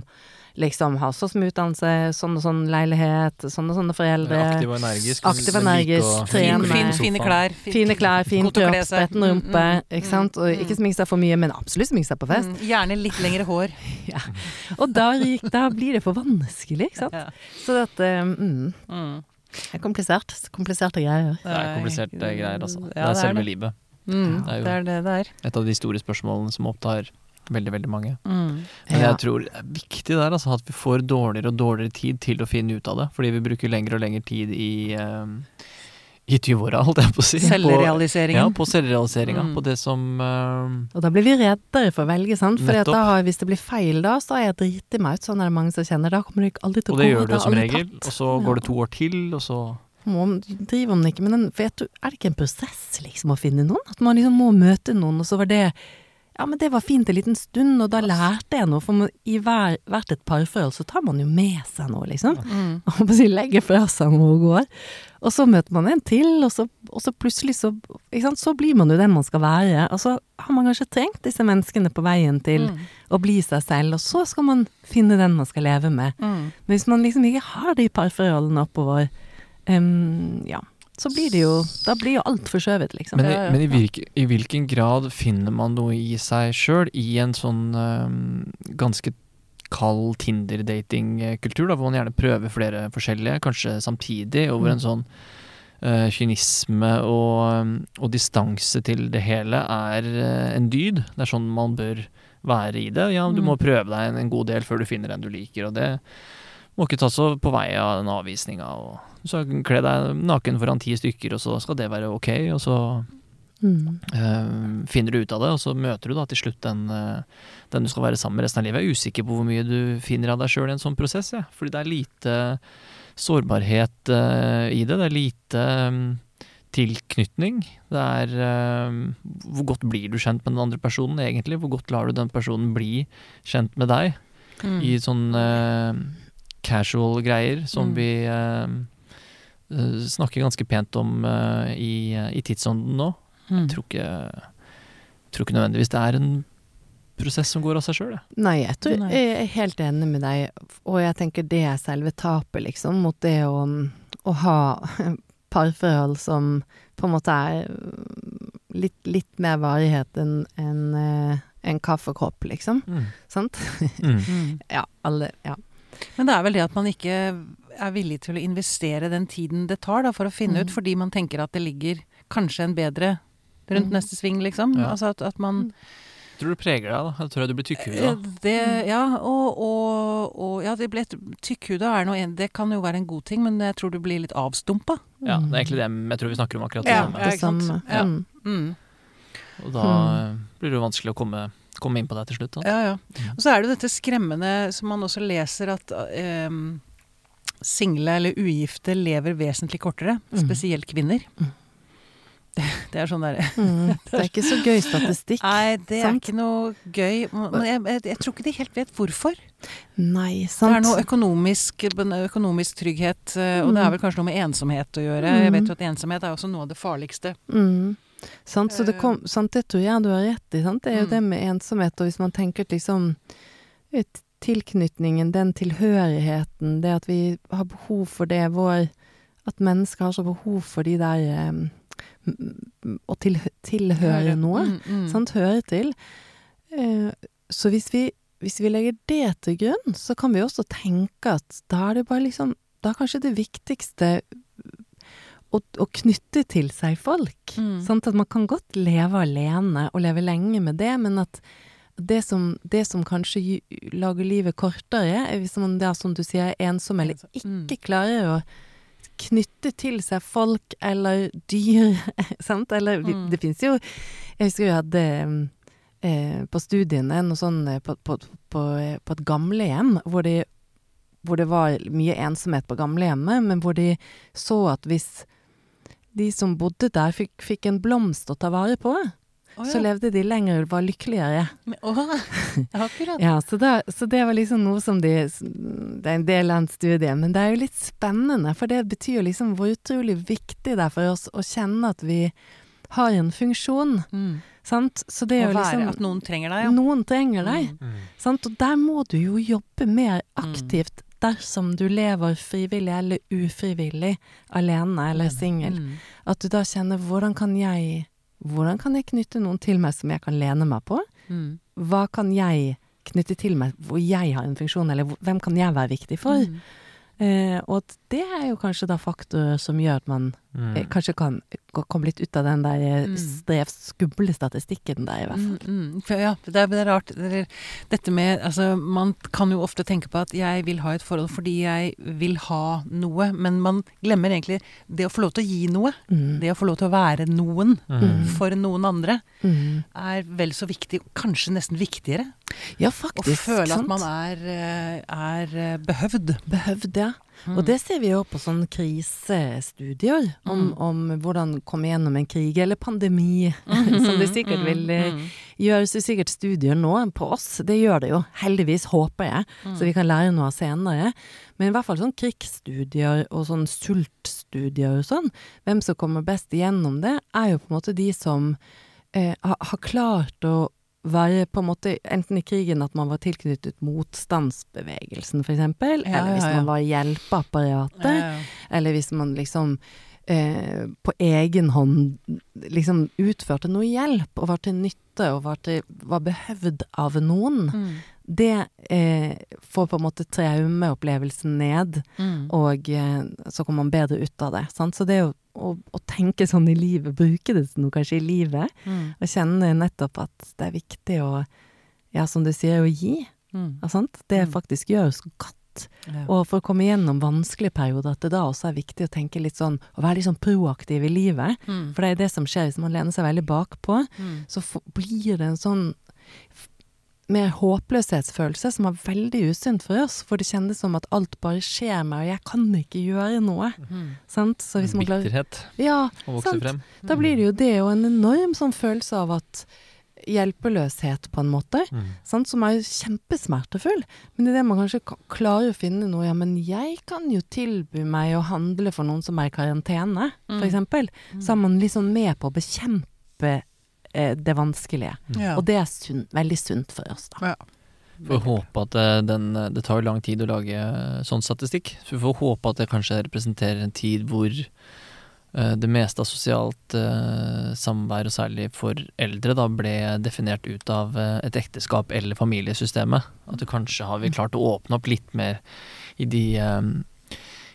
liksom har så mye utdannelse, sånn og sånn leilighet, sånne og sånne foreldre. Aktiv og energisk. Aktiv og energisk, trene. Fin, fin, fine klær. Fine klær, fin kropp, spretten rumpe, Mm, mm, ikke sant. Og mm, ikke smink seg for mye, men absolutt smink seg på fest. Mm, gjerne litt lengre hår. Og da, da blir det for vanskelig, ikke sant. Ja. Så dette mm, Mm. Det er komplisert. Kompliserte greier. Det er kompliserte greier, altså. Ja, det er selve det. livet. Mm, Det er jo- det er det det er. Et av de store spørsmålene som opptar veldig, veldig mange. Mm. Men Ja. jeg tror det er viktig der, altså, at vi får dårligere og dårligere tid til å finne ut av det. Fordi vi bruker lengre og lengre tid i, um, i 20-åra, holdt jeg på å si. På, ja, på selvrealiseringa. Mm. På det som uh, Og da blir vi reddere for å velge, sant. For hvis det blir feil da, så har jeg driti meg ut. Sånn er det mange som kjenner. Da kommer det aldri til å komme. Og det gjør du som regel. tatt. Og så går det to år til, og så Må, driver man ikke med den For jeg tror, er det ikke en prosess, liksom, å finne noen? At man liksom må møte noen, og så var det Ja, men det var fint en liten stund, og da lærte jeg noe. For i hver, hvert et parforhold så tar man jo med seg noe, liksom. Mm. Si legger fra seg noe og går. Og så møter man en til, og så, og så plutselig så? Så blir man jo den man skal være. Og så har man kanskje trengt disse menneskene på veien til Mm. å bli seg selv, og så skal man finne den man skal leve med. Mm. Men hvis man liksom ikke har de parforholdene oppover, um, ja, så blir det jo Da blir jo alt forskjøvet, liksom. Men, i, men i, virke, i hvilken grad finner man noe i seg sjøl i en sånn eh, ganske kald Tinder-dating-kultur, hvor man gjerne prøver flere forskjellige, kanskje samtidig, over en Mm. sånn eh, kynisme og, og distanse til det hele er eh, en dyd. Det er sånn man bør være i det. Ja, du Mm. må prøve deg en, en god del før du finner en du liker, og det må ikke ta så på vei av den avvisninga. Så kle deg naken foran ti stykker, og så skal det være ok, og så Mm. Uh, finner du ut av det, og så møter du da til slutt den, eh, den du skal være sammen med resten av livet. Jeg er usikker på hvor mye du finner av deg sjøl i en sånn prosess, ja. Fordi det er lite sårbarhet uh, i det. Det er lite um, tilknytning. Det er Hvor godt blir du kjent med den andre personen, egentlig? Hvor godt lar du den personen bli kjent med deg? Mm. I sånn casual greier som Mm. vi eh, snakker ganske pent om uh, i, i tidsånden nå. Mm. Jeg tror ikke, tror ikke nødvendigvis det er en prosess som går av seg sjøl. Nei, jeg, tror, Nei. jeg er helt enig med deg, og jeg tenker det er selve tapet, liksom, mot det å, å ha parforhold som på en måte er litt, litt mer varighet enn en, en kaffekopp, liksom. Sant? Mm. Mm. Ja, alle Ja. Men det er vel det at man ikke er villig til å investere den tiden det tar da, for å finne Mm. ut, fordi man tenker at det ligger kanskje en bedre rundt Mm. neste sving, liksom. Ja. Altså at, at man Tror du det preger deg, da? Jeg tror jeg du blir tykkhuda. Eh, Det, ja, og, og, og ja, det ble et Tykkhuda er noe Det kan jo være en god ting, men jeg tror du blir litt avstumpa. Ja, det er egentlig det jeg tror vi snakker om akkurat det Ja, samme. Det samme. Ja. Mm. Mm. Og da eh, blir det jo vanskelig å komme, komme inn på det til slutt. Da. Ja, ja. Og så er det jo dette skremmende som man også leser, at um, single eller ugifte lever vesentlig kortere. Mm. Spesielt kvinner. Mm. Det, det er sånn derre Mm. Det er ikke så gøy statistikk. Nei, det er ikke noe gøy. Men jeg, jeg, jeg tror ikke de helt vet hvorfor. Nei, sant. Det er noe økonomisk, økonomisk trygghet, og og det Mm. er vel kanskje noe med ensomhet å gjøre. Jeg vet jo at ensomhet er også noe av det farligste. Mm. Sant, så det, kom, sant, det tror jeg du har rett i. Sant? Det er jo Mm. det med ensomhet, og hvis man tenker liksom tilknytningen, den tilhørigheten, det at vi har behov for det, vår At mennesker har så behov for de der um, Å til, tilhøre noe. Mm, mm. Sant? Høre til. Eh, så hvis vi, hvis vi legger det til grunn, så kan vi også tenke at da er det bare liksom Da er kanskje det viktigste å, å knytte til seg folk. Mm. Sant? At man kan godt leve alene, og leve lenge med det, men at det som, det som kanskje lager livet kortere, er hvis man da, som du sier, er ensom eller Mm. ikke klarer å knytte til seg folk eller dyr, sant? Eller Mm. det fins jo Jeg husker vi hadde eh, på studiene noe sånn eh, på, på, på, eh, på et gamlehjem hvor de hvor det var mye ensomhet på gamlehjemmet, men hvor de så at hvis de som bodde der fikk, fikk en blomst å ta vare på, Å, så levde de lenger og var lykkeligere. Men- Å, akkurat. Ja, så, da, så det var liksom noe som de Det er en del av en studie, men det er jo litt spennende, for det betyr jo liksom hvor utrolig viktig det er for oss å kjenne at vi har en funksjon, Mm. sant? Så det er jo liksom at noen trenger deg, ja. Noen trenger deg, Mm. sant? Og der må du jo jobbe mer aktivt dersom du lever frivillig eller ufrivillig, alene eller singel. Mm. At du da kjenner hvordan kan jeg hvordan kan jeg knytte noen til meg som jeg kan lene meg på? Mm. Hva kan jeg knytte til meg hvor jeg har en funksjon, eller hvem kan jeg være viktig for? Mm. Eh, og det er jo kanskje da faktorer som gjør at man Mm. eh, kanskje kan komme litt ut av den der eh, Mm. skumle statistikken der, i hvert fall. Mm, mm. Ja, det er, det er rart. Det dette med Altså, man kan jo ofte tenke på at jeg vil ha et forhold fordi jeg vil ha noe, men man glemmer egentlig det å få lov til å gi noe. Mm. Det å få lov til å være noen Mm. for noen andre er vel så viktig, kanskje nesten viktigere. Ja, faktisk. Å føle føle at man er, eh, er eh, behøvd. Behøvd, ja. Mm. Og det ser vi jo på sånne krisestudier om, Mm. om hvordan komme gjennom en krig eller pandemi, som det sikkert vil eh, Mm. gjøres jo sikkert studier nå på oss. Det gjør det jo, heldigvis, håper jeg, Mm. så vi kan lære noe senere. Men i hvert fall sånn krigsstudier og sånn sultstudier og sånn, hvem som kommer best igjennom det, er jo på en måte de som eh, har, har klart å være på en måte enten i krigen at man var tilknyttet motstandsbevegelsen, Ja, eller hvis ja, ja. man var i hjelpeapparatet, Ja, ja. eller hvis man liksom eh, på egen hånd liksom utførte noe hjelp og var til nytte og var, til, var behøvd av noen. Mm. Det eh, får på en måte traumeopplevelsen ned, Mm. og eh, så kommer man bedre ut av det. Sant? Så det å, å, å tenke sånn i livet, bruke det til noe kanskje i livet, Mm. og kjenne nettopp at det er viktig å, ja, som du sier, å gi. Mm. Sant? Det Mm. faktisk gjøres godt. Ja. Og for å komme gjennom vanskelige perioder, at det da også er viktig å tenke litt sånn, å være litt sånn proaktiv i livet. Mm. For det er det som skjer hvis man lener seg veldig bakpå. Mm. Så for, blir det en sånn mer håpløshetsfølelse som er veldig usunt for oss. For det kjennes som at alt bare skjer meg, og jeg kan ikke gjøre noe. Mm. Sant? Så hvis man Bitterhet Ja, å vokse sant. frem. Da blir det jo det, og en enorm sånn følelse av at hjelpeløshet, på en måte. Mm. sant, som er kjempesmertefull. Men det er det man kanskje klarer å finne noe Ja, men jeg kan jo tilby meg å handle for noen som er i karantene, for Mm. eksempel. Så er man liksom med på å bekjempe det vanskelige. Ja. Og det er sunn, veldig sunt for oss, da. Ja. Får håpe at eh, den Det tar jo lang tid å lage eh, sånn statistikk. Så vi får håpe at det kanskje representerer en tid hvor eh, det meste av sosialt eh, samvær, og særlig for eldre, da ble definert ut av eh, et ekteskap eller familiesystemet. At det kanskje har vi klart å åpne opp litt mer i de eh,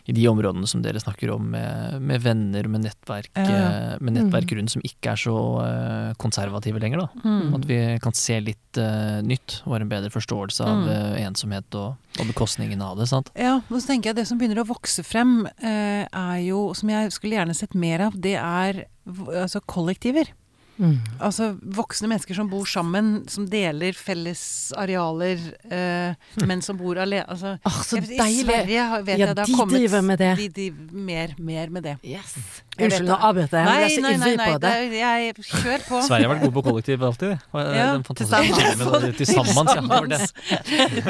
i de områdene som dere snakker om, med, med venner, med nettverk, Ja, eh, med nettverk rundt som ikke er så eh, konservative lenger. Mm. At vi kan se litt uh, nytt og har en bedre forståelse av Mm. ensomhet og, og bekostningen av det. sant? Ja, og så tenker jeg det som begynner å vokse frem, uh, er jo, som jeg skulle gjerne sett mer av, det er altså kollektiver. Mm. Altså voksne mennesker som bor sammen, som deler felles arealer, eh, men som bor alene. Altså, oh, så vet- I! Sverige vet Ja, jeg det de har kommet driver med det. De driver mer, mer med det. Yes. Unnskyld, nå avbrøt jeg. Nei, er nei, nei, nei på det det. jeg kjør på. Sverige har vært gode på kollektiv alltid. eh, Ja, til sammen. Til sammen, ja. det var det.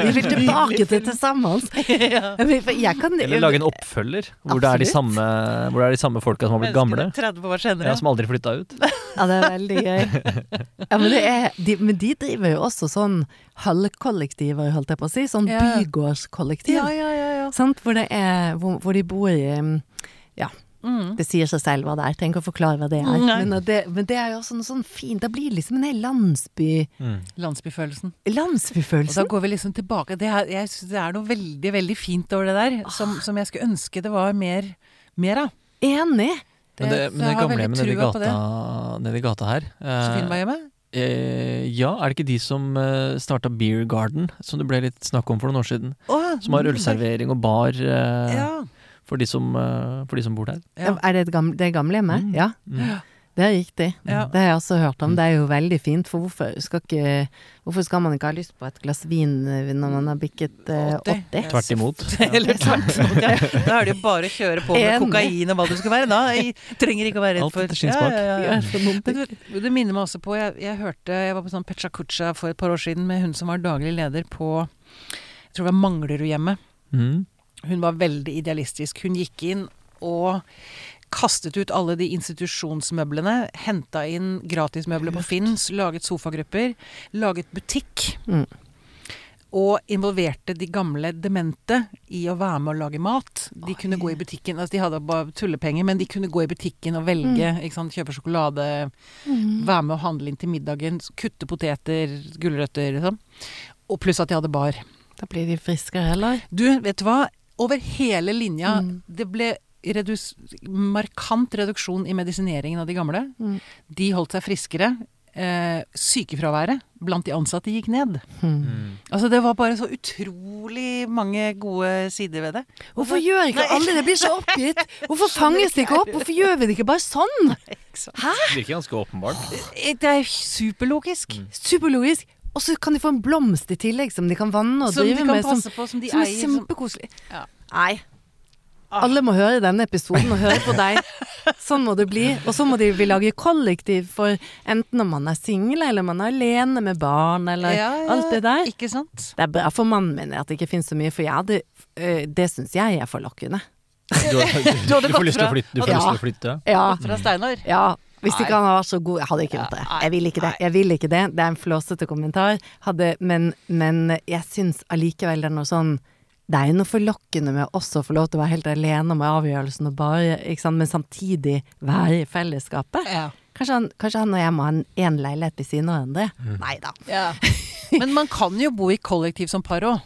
Vi vil tilbake til til sammen. ja. Eller lage en oppfølger hvor det er de samme, hvor det er de samme folka som har blitt gamle. 30 år senere. Ja, som aldri flytta ut. Ja, det er veldig gøy. Ja, men, det er, de, men de driver jo også sånn halvkollektiver, holdt jeg på å si. Sånn bygårdskollektiv. ja, ja, ja, ja. Sant? Hvor, det er, hvor, hvor de bor i um, Mm. Det sier seg selv hva det er, Tenk å forklare hva det er. Nei. Men, det, men det er jo også noe sånn fint. Da blir det liksom en hel landsby Landsbyfølelsen. Og da går vi liksom tilbake. Det er, jeg synes det er noe veldig, veldig fint over det der, som, som jeg skulle ønske det var mer, mer av. Enig! Men det, men det jeg har gamlehjemmet veldig nede i trua på det. gata, nede i gata her eh, Sofienberghjemmet? eh, Ja, er det ikke de som eh, starta Beer Garden, som det ble litt snakk om for noen år siden? Oh, Som har ølservering og bar eh, Ja. For, de som, eh, for de som bor der. Ja. Er det et gamle, det gamlehjemmet? Mm. Ja, Mm. det er riktig. Ja. Det har jeg også hørt om. Det er jo veldig fint, for hvorfor skal, ikke, hvorfor skal man ikke ha lyst på et glass vin eh, når man har bikket eh, 80? 80? Tvert imot. Eller tvert imot. Ja. Da er det jo bare å kjøre på med kokain og hva det skal være. Da jeg trenger ikke å være redd Alt etter skinnsmak. Ja, ja, for du, det minner meg også på jeg, jeg hørte Jeg var på sånn Pecha Kucha for et par år siden med hun som var daglig leder på Jeg tror det var Manglerudhjemmet. Mm. Hun var veldig idealistisk. Hun gikk inn og kastet ut alle de institusjonsmøblene. Henta inn gratismøbler på Finns, laget sofagrupper. Laget butikk. Mm. Og involverte de gamle demente i å være med å lage mat. De kunne gå i butikken, altså de hadde bare tullepenger, men de kunne gå i butikken og velge. sant, Kjøpe sjokolade, være med å handle inn til middagen, kutte poteter, gulrøtter, liksom. Og pluss at de hadde bar. Da blir de friskere heller. Du, vet du hva? Over hele linja. Mm. Det ble redus markant reduksjon i medisineringen av de gamle. Mm. De holdt seg friskere. Eh, sykefraværet blant de ansatte gikk ned. Mm. Altså Det var bare så utrolig mange gode sider ved det. Hvorfor gjør ikke Nei. alle det? blir så oppgitt. Hvorfor fanges det ikke opp? Hvorfor gjør vi det ikke bare sånn? Det virker ganske åpenbart. Eh, Det er superlogisk. Mm. Superlogisk. Og så kan de få en blomst i tillegg som de kan vanne og Som drive kan med. Som, passe på, som de som er eier. Som, kjempekoselig. Ja. Nei. Ah. Alle må høre denne episoden og høre på deg. Sånn må det bli. Og så må de vi lage kollektiv for enten om man er singel, eller man er alene med barn, eller Ja, ja, alt det der. Ikke sant? Det er bra for mannen min at det ikke finnes så mye, for jeg hadde øh, Det syns jeg er forlokkende. Du, du, Du du får lyst til å flytte. Du får Ja. lyst til å flytte. Ja. Fra Steinar. Ja, hvis ikke han hadde vært så god Jeg hadde ikke gjort det. Jeg vil ikke det. Jeg vil ikke det. Det er en flåsete kommentar. Hadde, men, men jeg syns allikevel det er noe sånn Det er jo noe forlokkende med også å få lov til å være helt alene med avgjørelsen og bare ikke sant, Men samtidig være i fellesskapet. Ja. Kanskje han, kanskje han og jeg må ha en én leilighet ved siden av hverandre. Nei da. ja. Men man kan jo bo i kollektiv som par òg.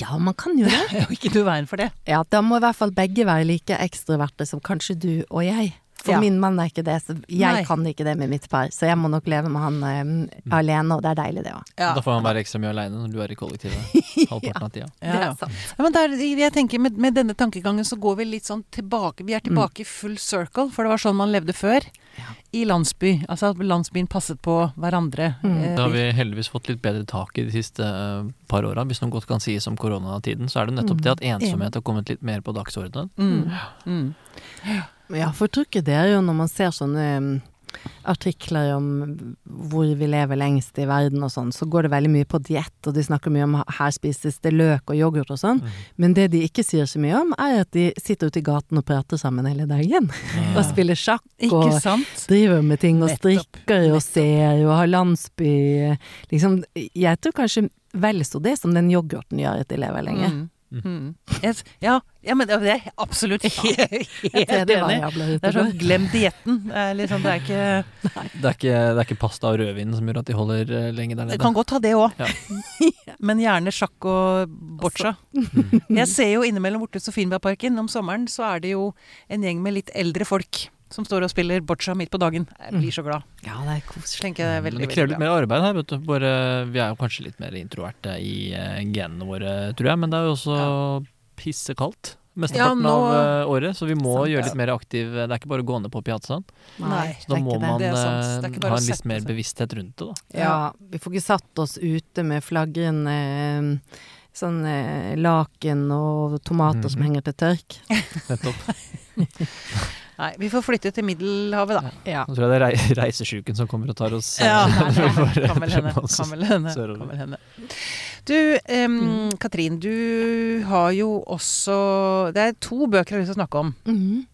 Ja, man kan jo det. Det er jo ikke noe veien for det. Ja, da må i hvert fall begge være like ekstroverte som kanskje du og jeg. For Ja. min mann er ikke det, så jeg Nei. kan ikke det med mitt par. Så jeg må nok leve med han um, alene, og det er deilig, det òg. Ja. Da får han være ekstra mye aleine når du er i kollektivet halvparten av tida. Ja, ja. sant. Men der, jeg tenker med, med denne tankegangen så går vi litt sånn tilbake. Vi er tilbake i full circle, for det var sånn man levde før. Ja. I landsby. Altså at landsbyen passet på hverandre. Mm. Eh, Da har vi heldigvis fått litt bedre tak i de siste uh, par åra. Hvis noe godt kan sies om koronatiden, så er det nettopp det at ensomhet har kommet litt mer på dagsordenen. mm, mm. Ja, for tror ikke det er jo når man ser sånne mm, artikler om hvor vi lever lengst i verden og sånn, så går det veldig mye på diett, og de snakker mye om her spises det løk og yoghurt og sånn. Mm. Men det de ikke sier så mye om, er at de sitter ute i gaten og prater sammen hele dagen. Og spiller sjakk Ikke og sant? driver med ting og strikker og ser og har landsby Liksom, jeg tror kanskje vel så det som den yoghurten gjør at de lever lenge. Mm. Mm. Yes. Ja, ja, men det er absolutt helt, helt enig. Det er sånn glem dietten. Det liksom, det Det det er ikke pasta og rødvin som gjør at de holder eh, lenge der nede. Det kan godt ha det òg. Ja. Men gjerne sjakk og boccia. Jeg ser jo innimellom borte Sofienbergparken om sommeren, så er det jo en gjeng med litt eldre folk som står og spiller boccia midt på dagen. Jeg blir så glad. Ja, det er koselig. Jeg det er veldig, det krever litt mer arbeid her, vet du. Bare, vi er jo kanskje litt mer introverte i eh, genene våre, tror jeg. Men det er jo også pissekaldt mesteparten Ja, nå- av eh, året, så vi må Sant. gjøre litt mer aktiv Det er ikke bare å gå ned på piazzaen. Nei, Så da det er må ikke det. man Det. Det eh, ha en litt mer bevissthet rundt det, da. Ja, vi får ikke satt oss ute med flaggen. eh, sånn eh, laken og tomater som Mhm. henger til tørk. Nettopp. Nei, vi får flytte til Middelhavet, da. Ja. Nå tror jeg det er reisesjuken som kommer og tar oss Ja, nei, nei, for- kan vel hende. Kan vel hende. Kan vel hende. Du, em, Katrin, du har jo også Det er to bøker jeg har lyst til å snakke om. Mm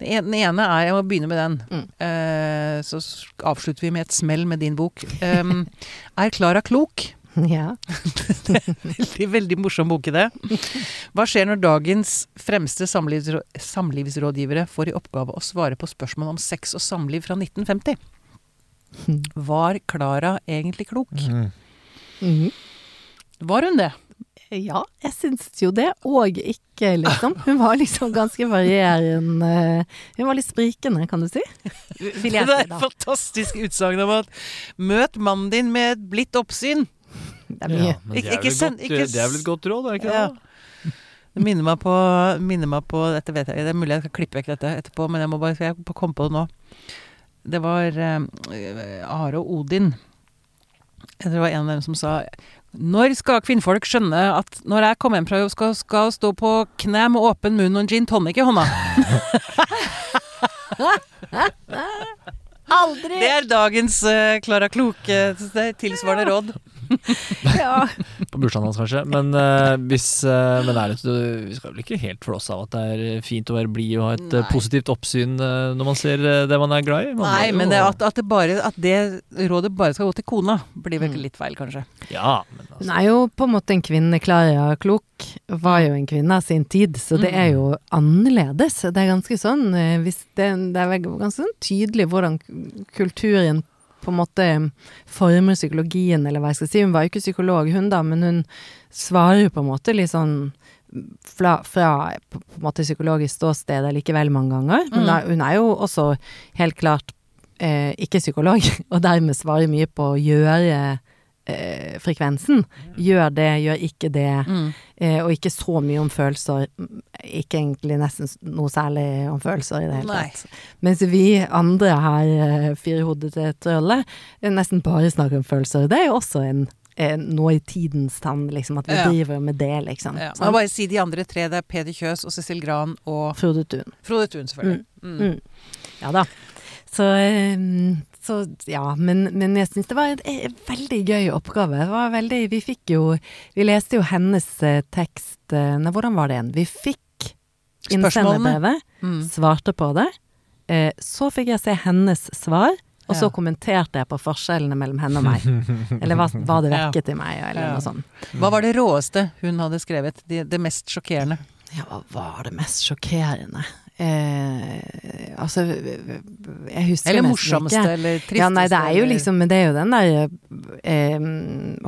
Den ene, den ene er Jeg må begynne med den. Mm. Uh, så avslutter vi med et smell med din bok. Um, er Klara klok? ja. Veldig, veldig morsom bok i det. Hva skjer når dagens fremste samlivsrådgivere får i oppgave å svare på spørsmål om sex og samliv fra 1950? Var Klara egentlig klok? Mm. Mhm. Var hun det? Ja, jeg syns jo det, og ikke, liksom. Hun var liksom ganske varierende Hun var litt sprikende, kan du si. Vil jeg det er et fantastisk utsagn om at møt mannen din med et blitt oppsyn. Det er mye. Ja, det er ikke send- godt- ikke det er vel et godt råd, er det ikke Ja. det? Det minner meg på, minner meg på Dette vet jeg Det er mulig jeg skal klippe vekk dette etterpå, men jeg må bare jeg komme på det nå. Det var eh, Are og Odin. Jeg tror det var en av dem som sa Når skal kvinnfolk skjønne at når jeg kommer hjem fra jobb, skal, skal stå på kne med åpen munn og en gin tonic i hånda? Aldri! Det er dagens eh, Klara Kloke det er tilsvarende råd. Ja. På bursdagen hans, kanskje. Men, uh, hvis, uh, men er det, vi skal vel ikke helt flåse av at det er fint å være blid og ha et eh, Nei. positivt oppsyn uh, når man ser det man er glad i? Man Nei, jo- men det, at, at, det bare, at det rådet bare skal gå til kona, blir vel Mm. litt feil, kanskje. Ja, men altså, Hun er jo på en måte en kvinne. Klara Klok var jo en kvinne av sin tid, så det er jo annerledes. Det er ganske sånn hvis det, det er ganske sånn tydelig hvordan kulturen på en måte former psykologien, eller hva jeg skal si. Hun var jo ikke psykolog, hun da, men hun svarer jo på en måte litt sånn fra, fra på, en måte psykologisk ståsted likevel mange ganger. Men Mm. hun er jo også helt klart eh, ikke psykolog, og dermed svarer mye på å gjøre eh, frekvensen. Gjør det, gjør ikke det. Mm. Eh, og ikke så mye om følelser. Ikke egentlig nesten noe særlig om følelser i det hele tatt. Mens vi andre her, fire firehodete til trølle, nesten bare snakker om følelser. Det er jo også en eh, nå i tidens tann, liksom, at vi Ja. driver med det, liksom. Ja. Sant? Må bare si de andre tre. Det er Peder Kjøs og Cecil Gran og Frode Thun. Frode Thun, selvfølgelig. Mm. Mm. Ja da. Så, eh, så ja, men, men jeg syns det var en eh, veldig gøy oppgave. Det var veldig Vi fikk jo Vi leste jo hennes eh, tekst eh, Nei, hvordan var det igjen? Vi fikk innsenderbrevet, Mm. svarte på det. Eh, så fikk jeg se hennes svar, og så Ja. kommenterte jeg på forskjellene mellom henne og meg. Eller hva, hva det Ja. i meg, eller Ja. noe sånt. Hva var det råeste hun hadde skrevet? Det, det mest sjokkerende? Ja, hva var det mest sjokkerende? Eh, altså, jeg husker Eller morsomste, ikke. eller tristeste? Ja, nei, det er jo liksom Men det er jo den der eh,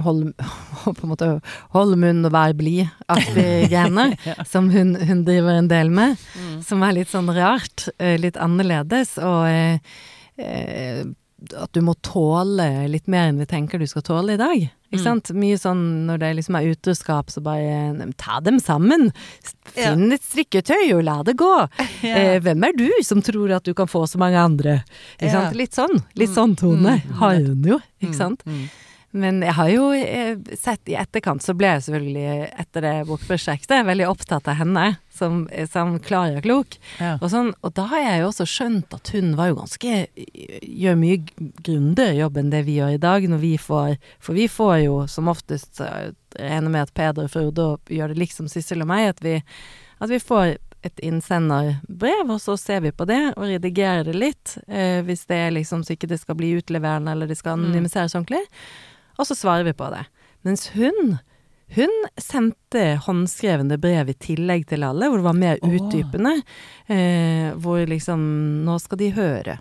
hold, på en måte Hold munn og vær blid-aktige greiene som hun, hun driver en del med. Mm. Som er litt sånn rart, eh, litt annerledes, og eh, eh, at du må tåle litt mer enn vi tenker du skal tåle i dag. Ikke Mm. sant? Mye sånn når det liksom er utroskap, så bare Ta dem sammen! Ja. Finn et strikketøy og la det gå! Ja. Eh, hvem er du som tror at du kan få så mange andre? Ikke Ja. sant? Litt sånn. Litt Mm. sånn tone Mm. har hun jo, ikke Mm, sant? mm. Men jeg har jo eh, sett i etterkant, så ble jeg selvfølgelig etter det bokprosjektet veldig opptatt av henne som, som klar og klok. Ja. Og, sånn, og da har jeg jo også skjønt at hun var jo ganske Gjør mye grundigere jobb enn det vi gjør i dag, når vi får For vi får jo som oftest eh, regner med at Peder og Frode gjør det liksom Sissel og meg, at vi, at vi får et innsenderbrev, og så ser vi på det og redigerer det litt, eh, hvis det er liksom så ikke det skal bli utleverende eller det skal Mm. anonymiseres ordentlig. Og så svarer vi på det. Mens hun hun sendte håndskrevne brev i tillegg til alle, hvor det var mer utdypende. Eh, hvor liksom Nå skal de høre.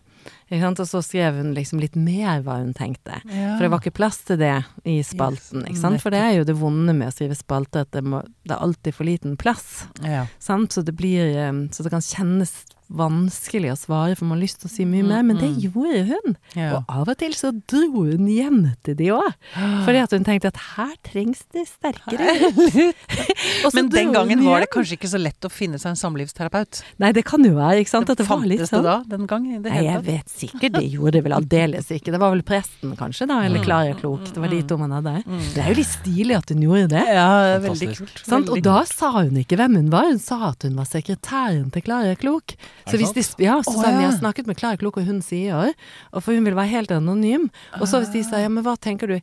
Og så skrev hun liksom litt mer hva hun tenkte. Ja. For det var ikke plass til det i spalten. For det er jo det vonde med å skrive spalter, at det, må, det er alltid for liten plass. ja. Sant? Så det blir eh, Så det kan kjennes vanskelig å svare, for man har lyst til å si mye mer. Men det Mm. gjorde hun. Ja. Og av og til så dro hun hjem til de òg. Fordi at hun tenkte at her trengs det sterkere. Men den gangen var det kanskje ikke så lett å finne seg en samlivsterapeut. Nei, det kan jo være, ikke sant. At det var litt sånn. det da, den gang? Det Nei, jeg vet sikkert det gjorde det vel aldeles ikke. Det var vel presten kanskje, da, eller Klar og Klok. Det var de to man hadde. Mm. Det er jo litt stilig at hun gjorde det. Ja, veldig kult. Sant? Og da sa hun ikke hvem hun var, hun sa at hun var sekretæren til Klara Klok. Så hvis de, ja, så sa hun vi har snakket med Klara Klok, og hun sier, og for hun vil være helt anonym. Og så hvis de sa ja, men hva tenker du,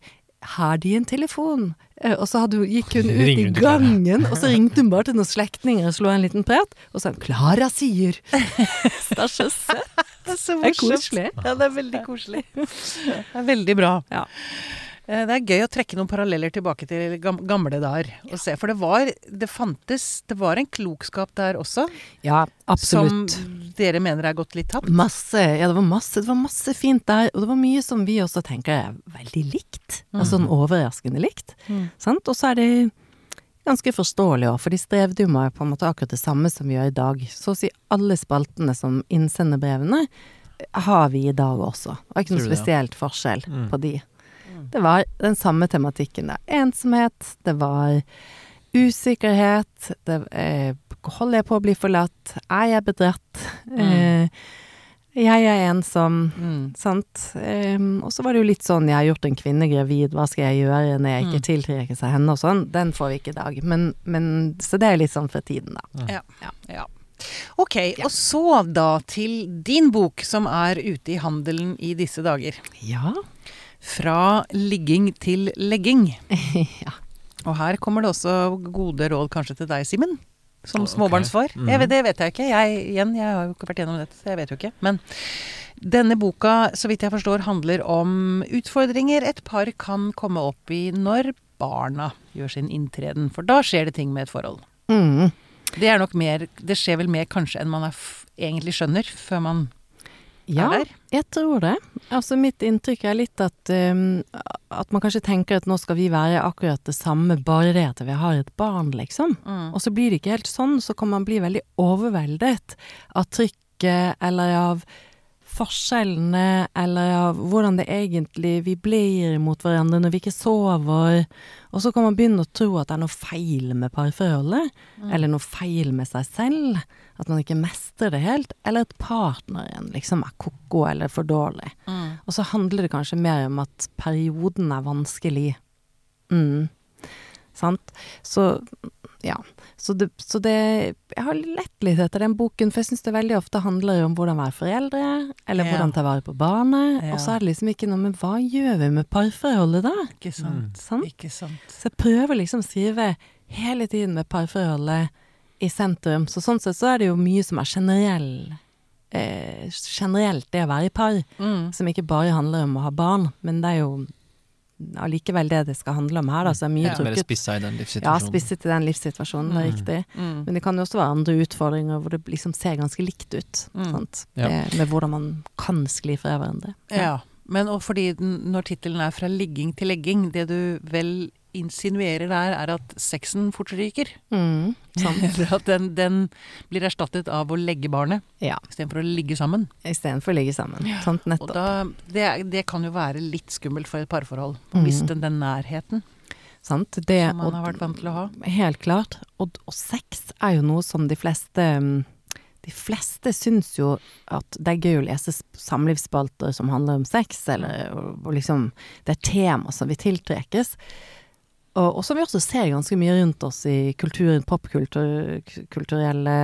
har de en telefon? Eh, Og så hadde, gikk hun ut i gangen, og så ringte hun bare til noen slektninger og slo en liten prat, og sa 'Klara sier'. det er så søtt. Det er så Det er koselig. Ja, det er veldig koselig. Det er veldig bra. Ja. Eh, Det er gøy å trekke noen paralleller tilbake til gamle dager og se. For det var Det fantes Det var en klokskap der også, Ja, absolutt. som dere mener er gått litt tapt. Masse, ja det var masse, det var masse fint der, og det var mye som vi også tenker er veldig likt. Altså sånn overraskende likt. Mm. Sant? Og så er det ganske forståelig òg, for de strevde jo med på en måte akkurat det samme som vi gjør i dag. Så å si alle spaltene som innsender brevene har vi i dag også. Det er ikke noe spesielt forskjell Mm. på de. Det var den samme tematikken der. Ensomhet, det var usikkerhet, det eh, Holder jeg på å bli forlatt? Er jeg bedratt? Eh, jeg er ensom. Mm. Sant. Ehm, og så var det jo litt sånn, jeg har gjort en kvinne gravid, hva skal jeg gjøre når jeg ikke Mm. tiltrekker seg henne og sånn. Den får vi ikke i dag. Men, men Så det er litt sånn for tiden, da. Ja. ja. Ok, og så da til din bok som er ute i handelen i disse dager. Ja. Fra ligging til legging. ja. Og her kommer det også gode råd kanskje til deg, Simen. Som småbarnsfar. Jeg vet, det vet jeg ikke. Jeg, igjen, jeg har jo ikke vært gjennom dette, så jeg vet jo ikke. Men denne boka, så vidt jeg forstår, handler om utfordringer et par kan komme opp i når barna gjør sin inntreden. For da skjer det ting med et forhold. Mm. Det er nok mer Det skjer vel mer kanskje enn man er f egentlig skjønner, før man Ja, er der? jeg tror det. Altså mitt inntrykk er litt at, um, at man kanskje tenker at nå skal vi være akkurat det samme, bare det at vi har et barn, liksom. Mm. Og så blir det ikke helt sånn, så kan man bli veldig overveldet av trykket eller av forskjellene, eller av hvordan det egentlig vi blir mot hverandre når vi ikke sover. Og så kan man begynne å tro at det er noe feil med parforholdet, eller noe feil med seg selv. At man ikke mestrer det helt, eller at partneren liksom er ko-ko eller for dårlig. Mm. Og så handler det kanskje mer om at perioden er vanskelig. Mm. Sant? Så ja. Så det, så det Jeg har lett litt etter den boken, for jeg syns det veldig ofte handler om hvordan være foreldre, eller Ja. hvordan ta vare på barnet. Ja. Og så er det liksom ikke noe med hva gjør vi med parforholdet da? Ikke sant. Sant? Ikke sant. Så jeg prøver liksom å skrive hele tiden med parforholdet i sentrum. Så sånn sett så er det jo mye som er generell eh, generelt det å være i par, Mm. som ikke bare handler om å ha barn, men det er jo allikevel det det skal handle om her, da. Så er mye Ja. Mer spissa i den livssituasjonen. Ja, spisset i den livssituasjonen, det er Mm. riktig. Mm. Men det kan jo også være andre utfordringer hvor det liksom ser ganske likt ut. Mm. Sant? Ja. Det, med hvordan man kan skli fra hverandre. Ja. Men og fordi den, når tittelen er 'Fra ligging til legging', det du vel insinuerer der, er at sexen fort ryker. Mm. Eller at den, den blir erstattet av å legge barnet Ja. istedenfor å ligge sammen. Istedenfor å ligge sammen. Sant, Og nettopp. da, det, det kan jo være litt skummelt for et parforhold. Mm. Hvis den nærheten Sant? Det, som man og- har vært vant til å ha. Helt klart. Og, og sex er jo noe som de fleste mm, De fleste syns jo at det er gøy å lese samlivsspalter som handler om sex, eller og liksom Det er tema som vil tiltrekkes. Og, og som vi også ser ganske mye rundt oss i kulturen, popkulturelle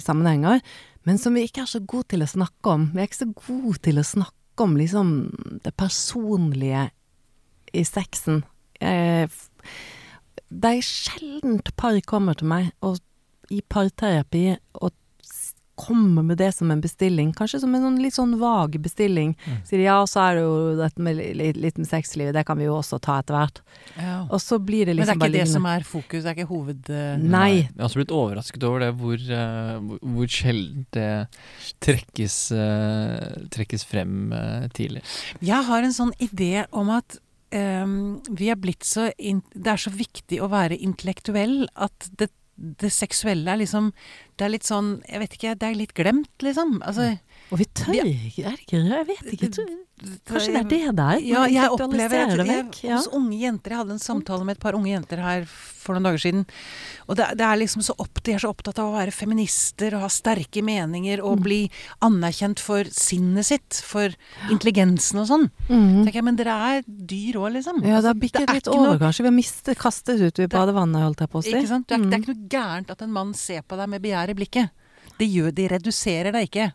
sammenhenger, men som vi ikke er så gode til å snakke om. Vi er ikke så gode til å snakke om liksom det personlige i sexen. Eh, det er sjeldent par kommer til meg og, i parterapi og kommer med det som en bestilling, kanskje som en sånn, litt sånn vag bestilling. Mm. Sier ja, ja, så er det jo dette med litt, litt med sexlivet, det kan vi jo også ta etter hvert. Ja. Og så blir det liksom Men det liksom er ikke det som er fokus, det er ikke hoved... eh, Nei. Jeg har også blitt overrasket over det, hvor, uh, hvor- hvor sjelden det trekkes, uh, trekkes frem uh, tidlig. Jeg har en sånn idé om at um, vi er blitt så in Det er så viktig å være intellektuell at det, det seksuelle er liksom Det er litt sånn Jeg vet ikke, det er litt glemt, liksom. Altså Og vi tør ikke, er det ikke? Jeg vet ikke. Kanskje det er det der? Ja, jeg opplever det vekk. Ja. hos unge jenter Jeg hadde en samtale med et par unge jenter her for noen dager siden. Og det, det er liksom så opp, De er så opptatt av å være feminister og ha sterke meninger Mm. og bli anerkjent for sinnet sitt, for intelligensen og sånn. Mm. tenker jeg, Men dere er dyr òg, liksom. Ja, det har Altså, bikket litt over, noe- kanskje. Vi har mistet, kastet ut i badevannet, holdt jeg på å si. Ikke sant? Det er, det er Mm. ikke noe gærent at en mann ser på deg med begjær i blikket. Det gjør, de reduserer deg ikke.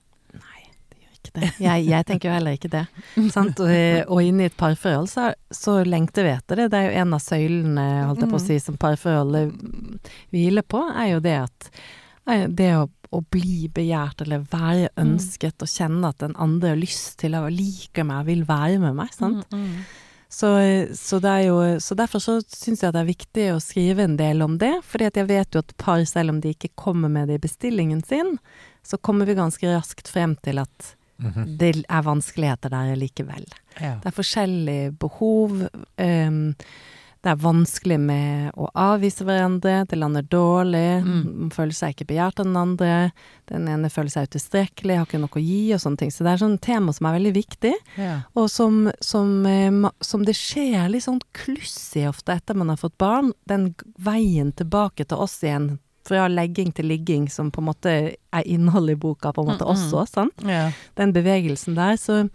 Ikke det. Jeg, jeg tenker jo heller ikke det. sant? Og, og inne i et parforhold så, så lengter vi etter det. Det er jo en av søylene, holdt jeg på å si, som parforholdet hviler på, er jo det at det å, å bli begjært eller være ønsket og kjenne at den andre har lyst til å like meg, vil være med meg. sant? Mm, Så, så, det er jo, så derfor så syns jeg det er viktig å skrive en del om det. fordi jeg vet jo at par, selv om de ikke kommer med det i bestillingen sin, så kommer vi ganske raskt frem til at det er vanskeligheter der likevel. Ja. Det er forskjellige behov. Um, det er vanskelig med å avvise hverandre, det lander dårlig, Mm. man føler seg ikke begjært av den andre, den ene føler seg utilstrekkelig, har ikke noe å gi og sånne ting. Så det er sånne tema som er veldig viktig. Ja. Og som, som, eh, som det skjer litt sånn kluss i ofte etter man har fått barn. Den veien tilbake til oss igjen, fra legging til ligging, som på en måte er innholdet i boka på en måte Mm, også, sant. Ja. Den bevegelsen der. Så,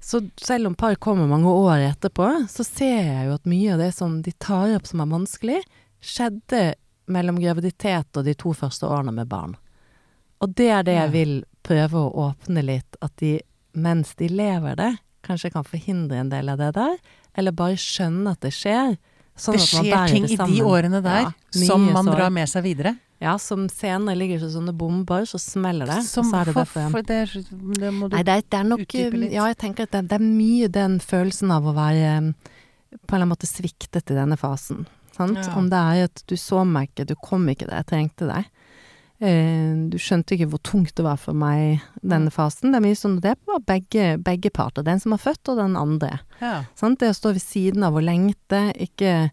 så selv om par kommer mange år etterpå, så ser jeg jo at mye av det som de tar opp som er vanskelig, skjedde mellom graviditet og de to første årene med barn. Og det er det jeg vil prøve å åpne litt, at de mens de lever det, kanskje kan forhindre en del av det der, eller bare skjønne at det skjer. Sånn Det skjer ting det i de årene der Ja, som man sår. drar med seg videre. Ja, som senere ligger som sånne bomber, så smeller det, Som, så er det for, for det, det må du Nei, det er, det er nok utdype litt? Ja, jeg tenker at det, det er mye den følelsen av å være um, på en eller annen måte sviktet i denne fasen. Sant? Ja. Om det er at du så meg ikke, du kom ikke det, jeg trengte deg. Eh, du skjønte ikke hvor tungt det var for meg, denne fasen. Det er mye sånn det var begge, begge parter. Den som har født, og den andre. Ja. Sant? Det å stå ved siden av og lengte, ikke,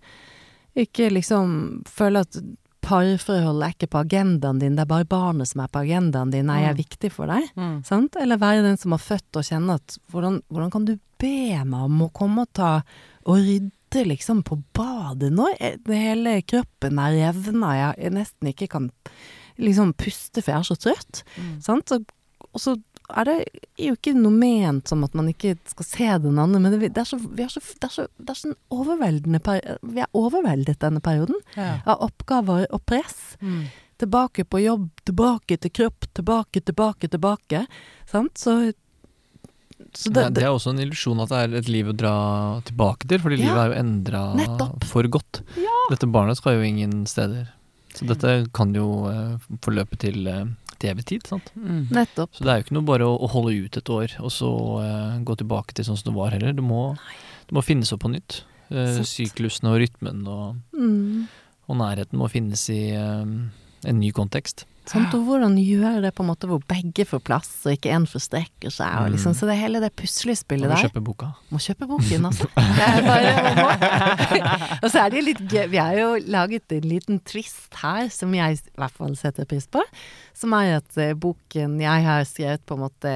ikke liksom føle at parforholdet er ikke på agendaen din, det er bare barnet som er på agendaen din, nei, jeg er Mm. viktig for deg. Mm. Sant? Eller være den som har født og kjenne at hvordan, hvordan kan du be meg om å komme og ta og rydde liksom på badet når det hele kroppen er revna, jeg nesten ikke kan liksom puste for jeg er så trøtt. Mm. Sant? Og, og så er det jo ikke noe ment som at man ikke skal se den andre, men det, det, er, så, er så, det, er, så, det er så overveldende Vi er overveldet denne perioden Ja. av oppgaver og press. Mm. Tilbake på jobb, tilbake til kropp, tilbake, tilbake, tilbake. Sant? Så, så Det, det, det er også en illusjon at det er et liv å dra tilbake til, fordi Ja, livet er jo endra for godt. Dette barnet skal jo ingen steder. Så dette kan jo eh, forløpe til, eh, til evig tid. sant? Mm. Nettopp. Så det er jo ikke noe bare å, å holde ut et år og så uh, gå tilbake til sånn som det var heller. Det må, det må finnes opp på nytt. Uh, syklusene og rytmen og, Mm. og nærheten må finnes i uh, en ny kontekst. Sant? Og hvordan gjøre det på en måte hvor begge får plass, og ikke én forstrekker seg. Og liksom, Mm. så det er hele det puslespillet Må kjøpe boka? Må kjøpe boken, altså. Og så er det jo litt gøy Vi har jo laget en liten twist her, som jeg i hvert fall setter pris på. Som er at eh, boken Jeg har skrevet på en måte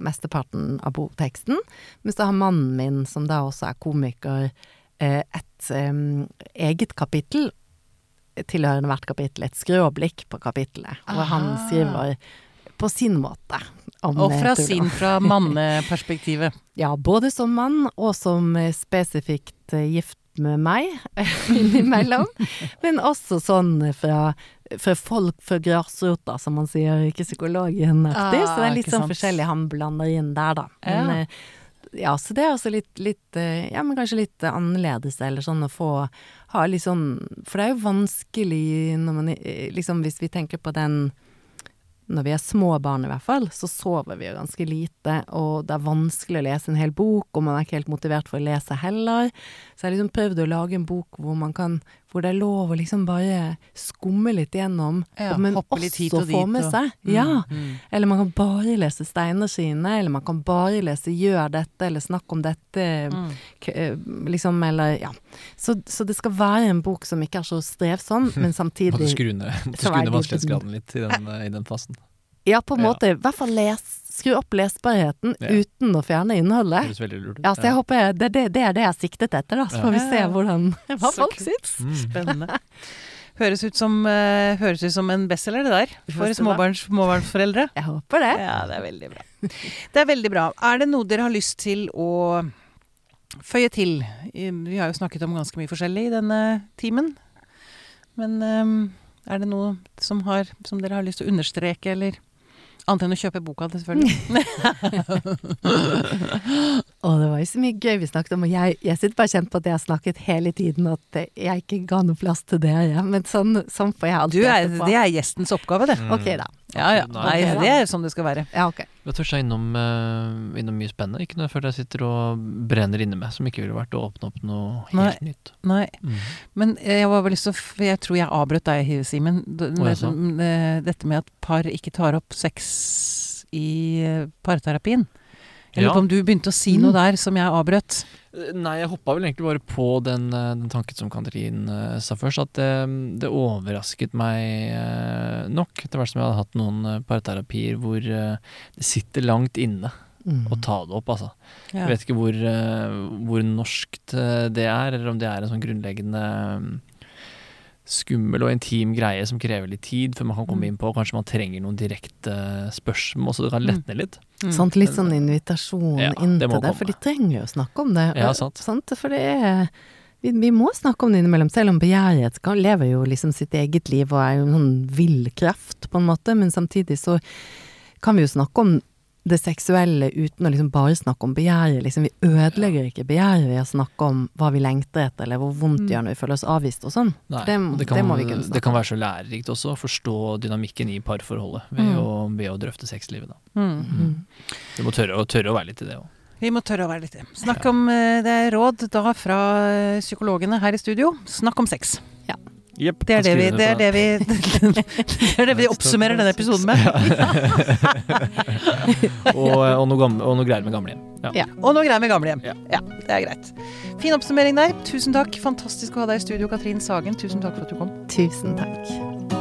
mesteparten av bokteksten. Mens så har mannen min, som da også er komiker, eh, et eget kapittel tilhørende hvert kapittel, et skråblikk på kapittelet. Hvor han skriver på sin måte. Og fra Tore. sin, fra manneperspektivet. Ja, både som mann og som eh, spesifikt eh, gift med meg innimellom. Men også sånn fra, fra folk fra grasrota, som man sier, ikke psykologen-aktig. så det Ah, er litt sånn sant. forskjellig han blander inn der, da. Men, Ja. eh, ja, så det er også litt, litt eh, Ja, men kanskje litt eh, annerledes, eller sånn å få ha litt sånn For det er jo vanskelig når man Liksom hvis vi tenker på den når vi er små barn i hvert fall, så sover vi jo ganske lite, og det er vanskelig å lese en hel bok, og man er ikke helt motivert for å lese heller. Så jeg har liksom prøvd å lage en bok hvor man kan, hvor det er lov å liksom bare skumme litt gjennom, Ja, men hoppe litt hit også og få dit, med og- seg. Mm, Ja. mm. Eller man kan bare lese steiner sine, eller man kan bare lese Gjør dette, eller Snakk om dette, Mm. eh, liksom, eller ja. Så, så det skal være en bok som ikke er så strevsom, men samtidig måtte skru ned vanskelighetsgraden litt i den, eh, i den fasen. Ja, på en måte. I hvert fall les, skru opp lesbarheten Ja. uten å fjerne innholdet. Høres veldig lurt. Ja, så jeg håper jeg, det, det, det er det jeg siktet etter, da. Så Ja. får vi se hvordan, hva Så folk syns. Mm. Spennende. Høres ut som, uh, høres ut som en bestselger, det der. For småbarns, småbarnsforeldre. Jeg håper det. Ja, det er veldig bra. Det er veldig bra. Er det noe dere har lyst til å føye til? Vi har jo snakket om ganske mye forskjellig i denne timen. Men um, er det noe som, har, som dere har lyst til å understreke, eller Annet enn å kjøpe boka, selvfølgelig. og det var jo så mye gøy vi snakket om, og jeg, jeg sitter bare kjent på at jeg har snakket hele tiden, at jeg ikke ga noe plass til dere. Men sånn, sånn får jeg alltid er, etterpå. det er gjestens oppgave, det. Mm. Ok, da. Ja ja. Nei. Nei, det er sånn det skal være. Ja, ok. Jeg tørsta innom, uh, innom mye spennende. Ikke noe jeg føler jeg sitter og brenner inne med, som ikke ville vært å åpne opp noe helt nytt. Nei. Mm. Men eh, jeg var vel lyst til å Jeg tror jeg avbrøt deg, Simen. Med Dette med at par ikke tar opp sex i eh, parterapien. Jeg lurer Ja. på om du begynte å si Mm. noe der som jeg avbrøt. Eh, Nei, jeg hoppa vel egentlig bare på den, eh, den tanken som Katrin uh, sa først, at det, det overrasket meg uh, nok, etter hvert som jeg hadde hatt noen parterapier hvor uh, det sitter langt inne Mm. å ta det opp, altså. Ja. Jeg vet ikke hvor, hvor norskt det er, eller om det er en sånn grunnleggende skummel og intim greie som krever litt tid før man kan komme Mm. inn på. Kanskje man trenger noen direkte spørsmål, så det kan letne litt. Mm. Sant, litt sånn invitasjon Ja, inn til det, det, for de trenger jo å snakke om det. Ja, sant. sant. For det er vi, vi må snakke om det innimellom, selv om begjæret lever jo liksom sitt eget liv og er jo en sånn vill kraft, på en måte, men samtidig så kan vi jo snakke om det seksuelle uten å liksom bare snakke om begjæret. Liksom, vi ødelegger ikke begjæret ved å snakke om hva vi lengter etter, eller hvor vondt det gjør når vi føler oss avvist og sånn. Nei, Det- det kan, må vi kunne snakke det kan være så lærerikt også, å forstå dynamikken i parforholdet ved, Mm. å, ved å drøfte sexlivet. Da. Mm. Mm. Du må tørre, tørre å være litt i det òg. Vi må tørre å være litt i Snakk om eh, Det er råd da fra eh, psykologene her i studio. Snakk om sex. Jepp. Det er det, vi, det, er det, vi, det er det vi oppsummerer denne episoden med. og, og, noe gamle, og noe greier med gamlehjem. Ja. Ja. Og noe greier med gamlehjem. Ja. ja, det er greit. Fin oppsummering der. Tusen takk. Fantastisk å ha deg i studio, Katrin Sagen. Tusen takk for at du kom. Tusen takk.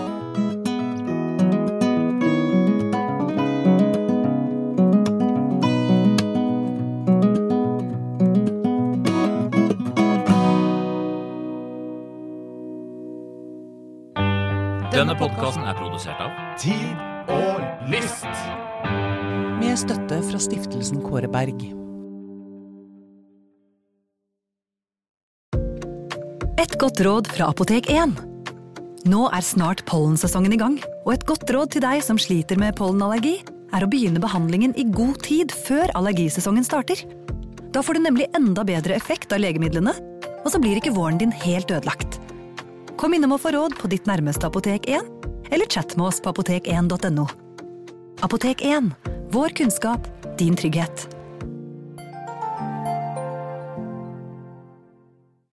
Denne podkasten er produsert av Tid og List. Med støtte fra stiftelsen Kåre Berg. Et godt råd fra Apotek 1. Nå er snart pollensesongen i gang, og et godt råd til deg som sliter med pollenallergi, er å begynne behandlingen i god tid før allergisesongen starter. Da får du nemlig enda bedre effekt av legemidlene, og så blir ikke våren din helt ødelagt. Kom innom og få råd på ditt nærmeste Apotek 1, eller chat med oss på apotek1.no. Apotek 1 vår kunnskap, din trygghet.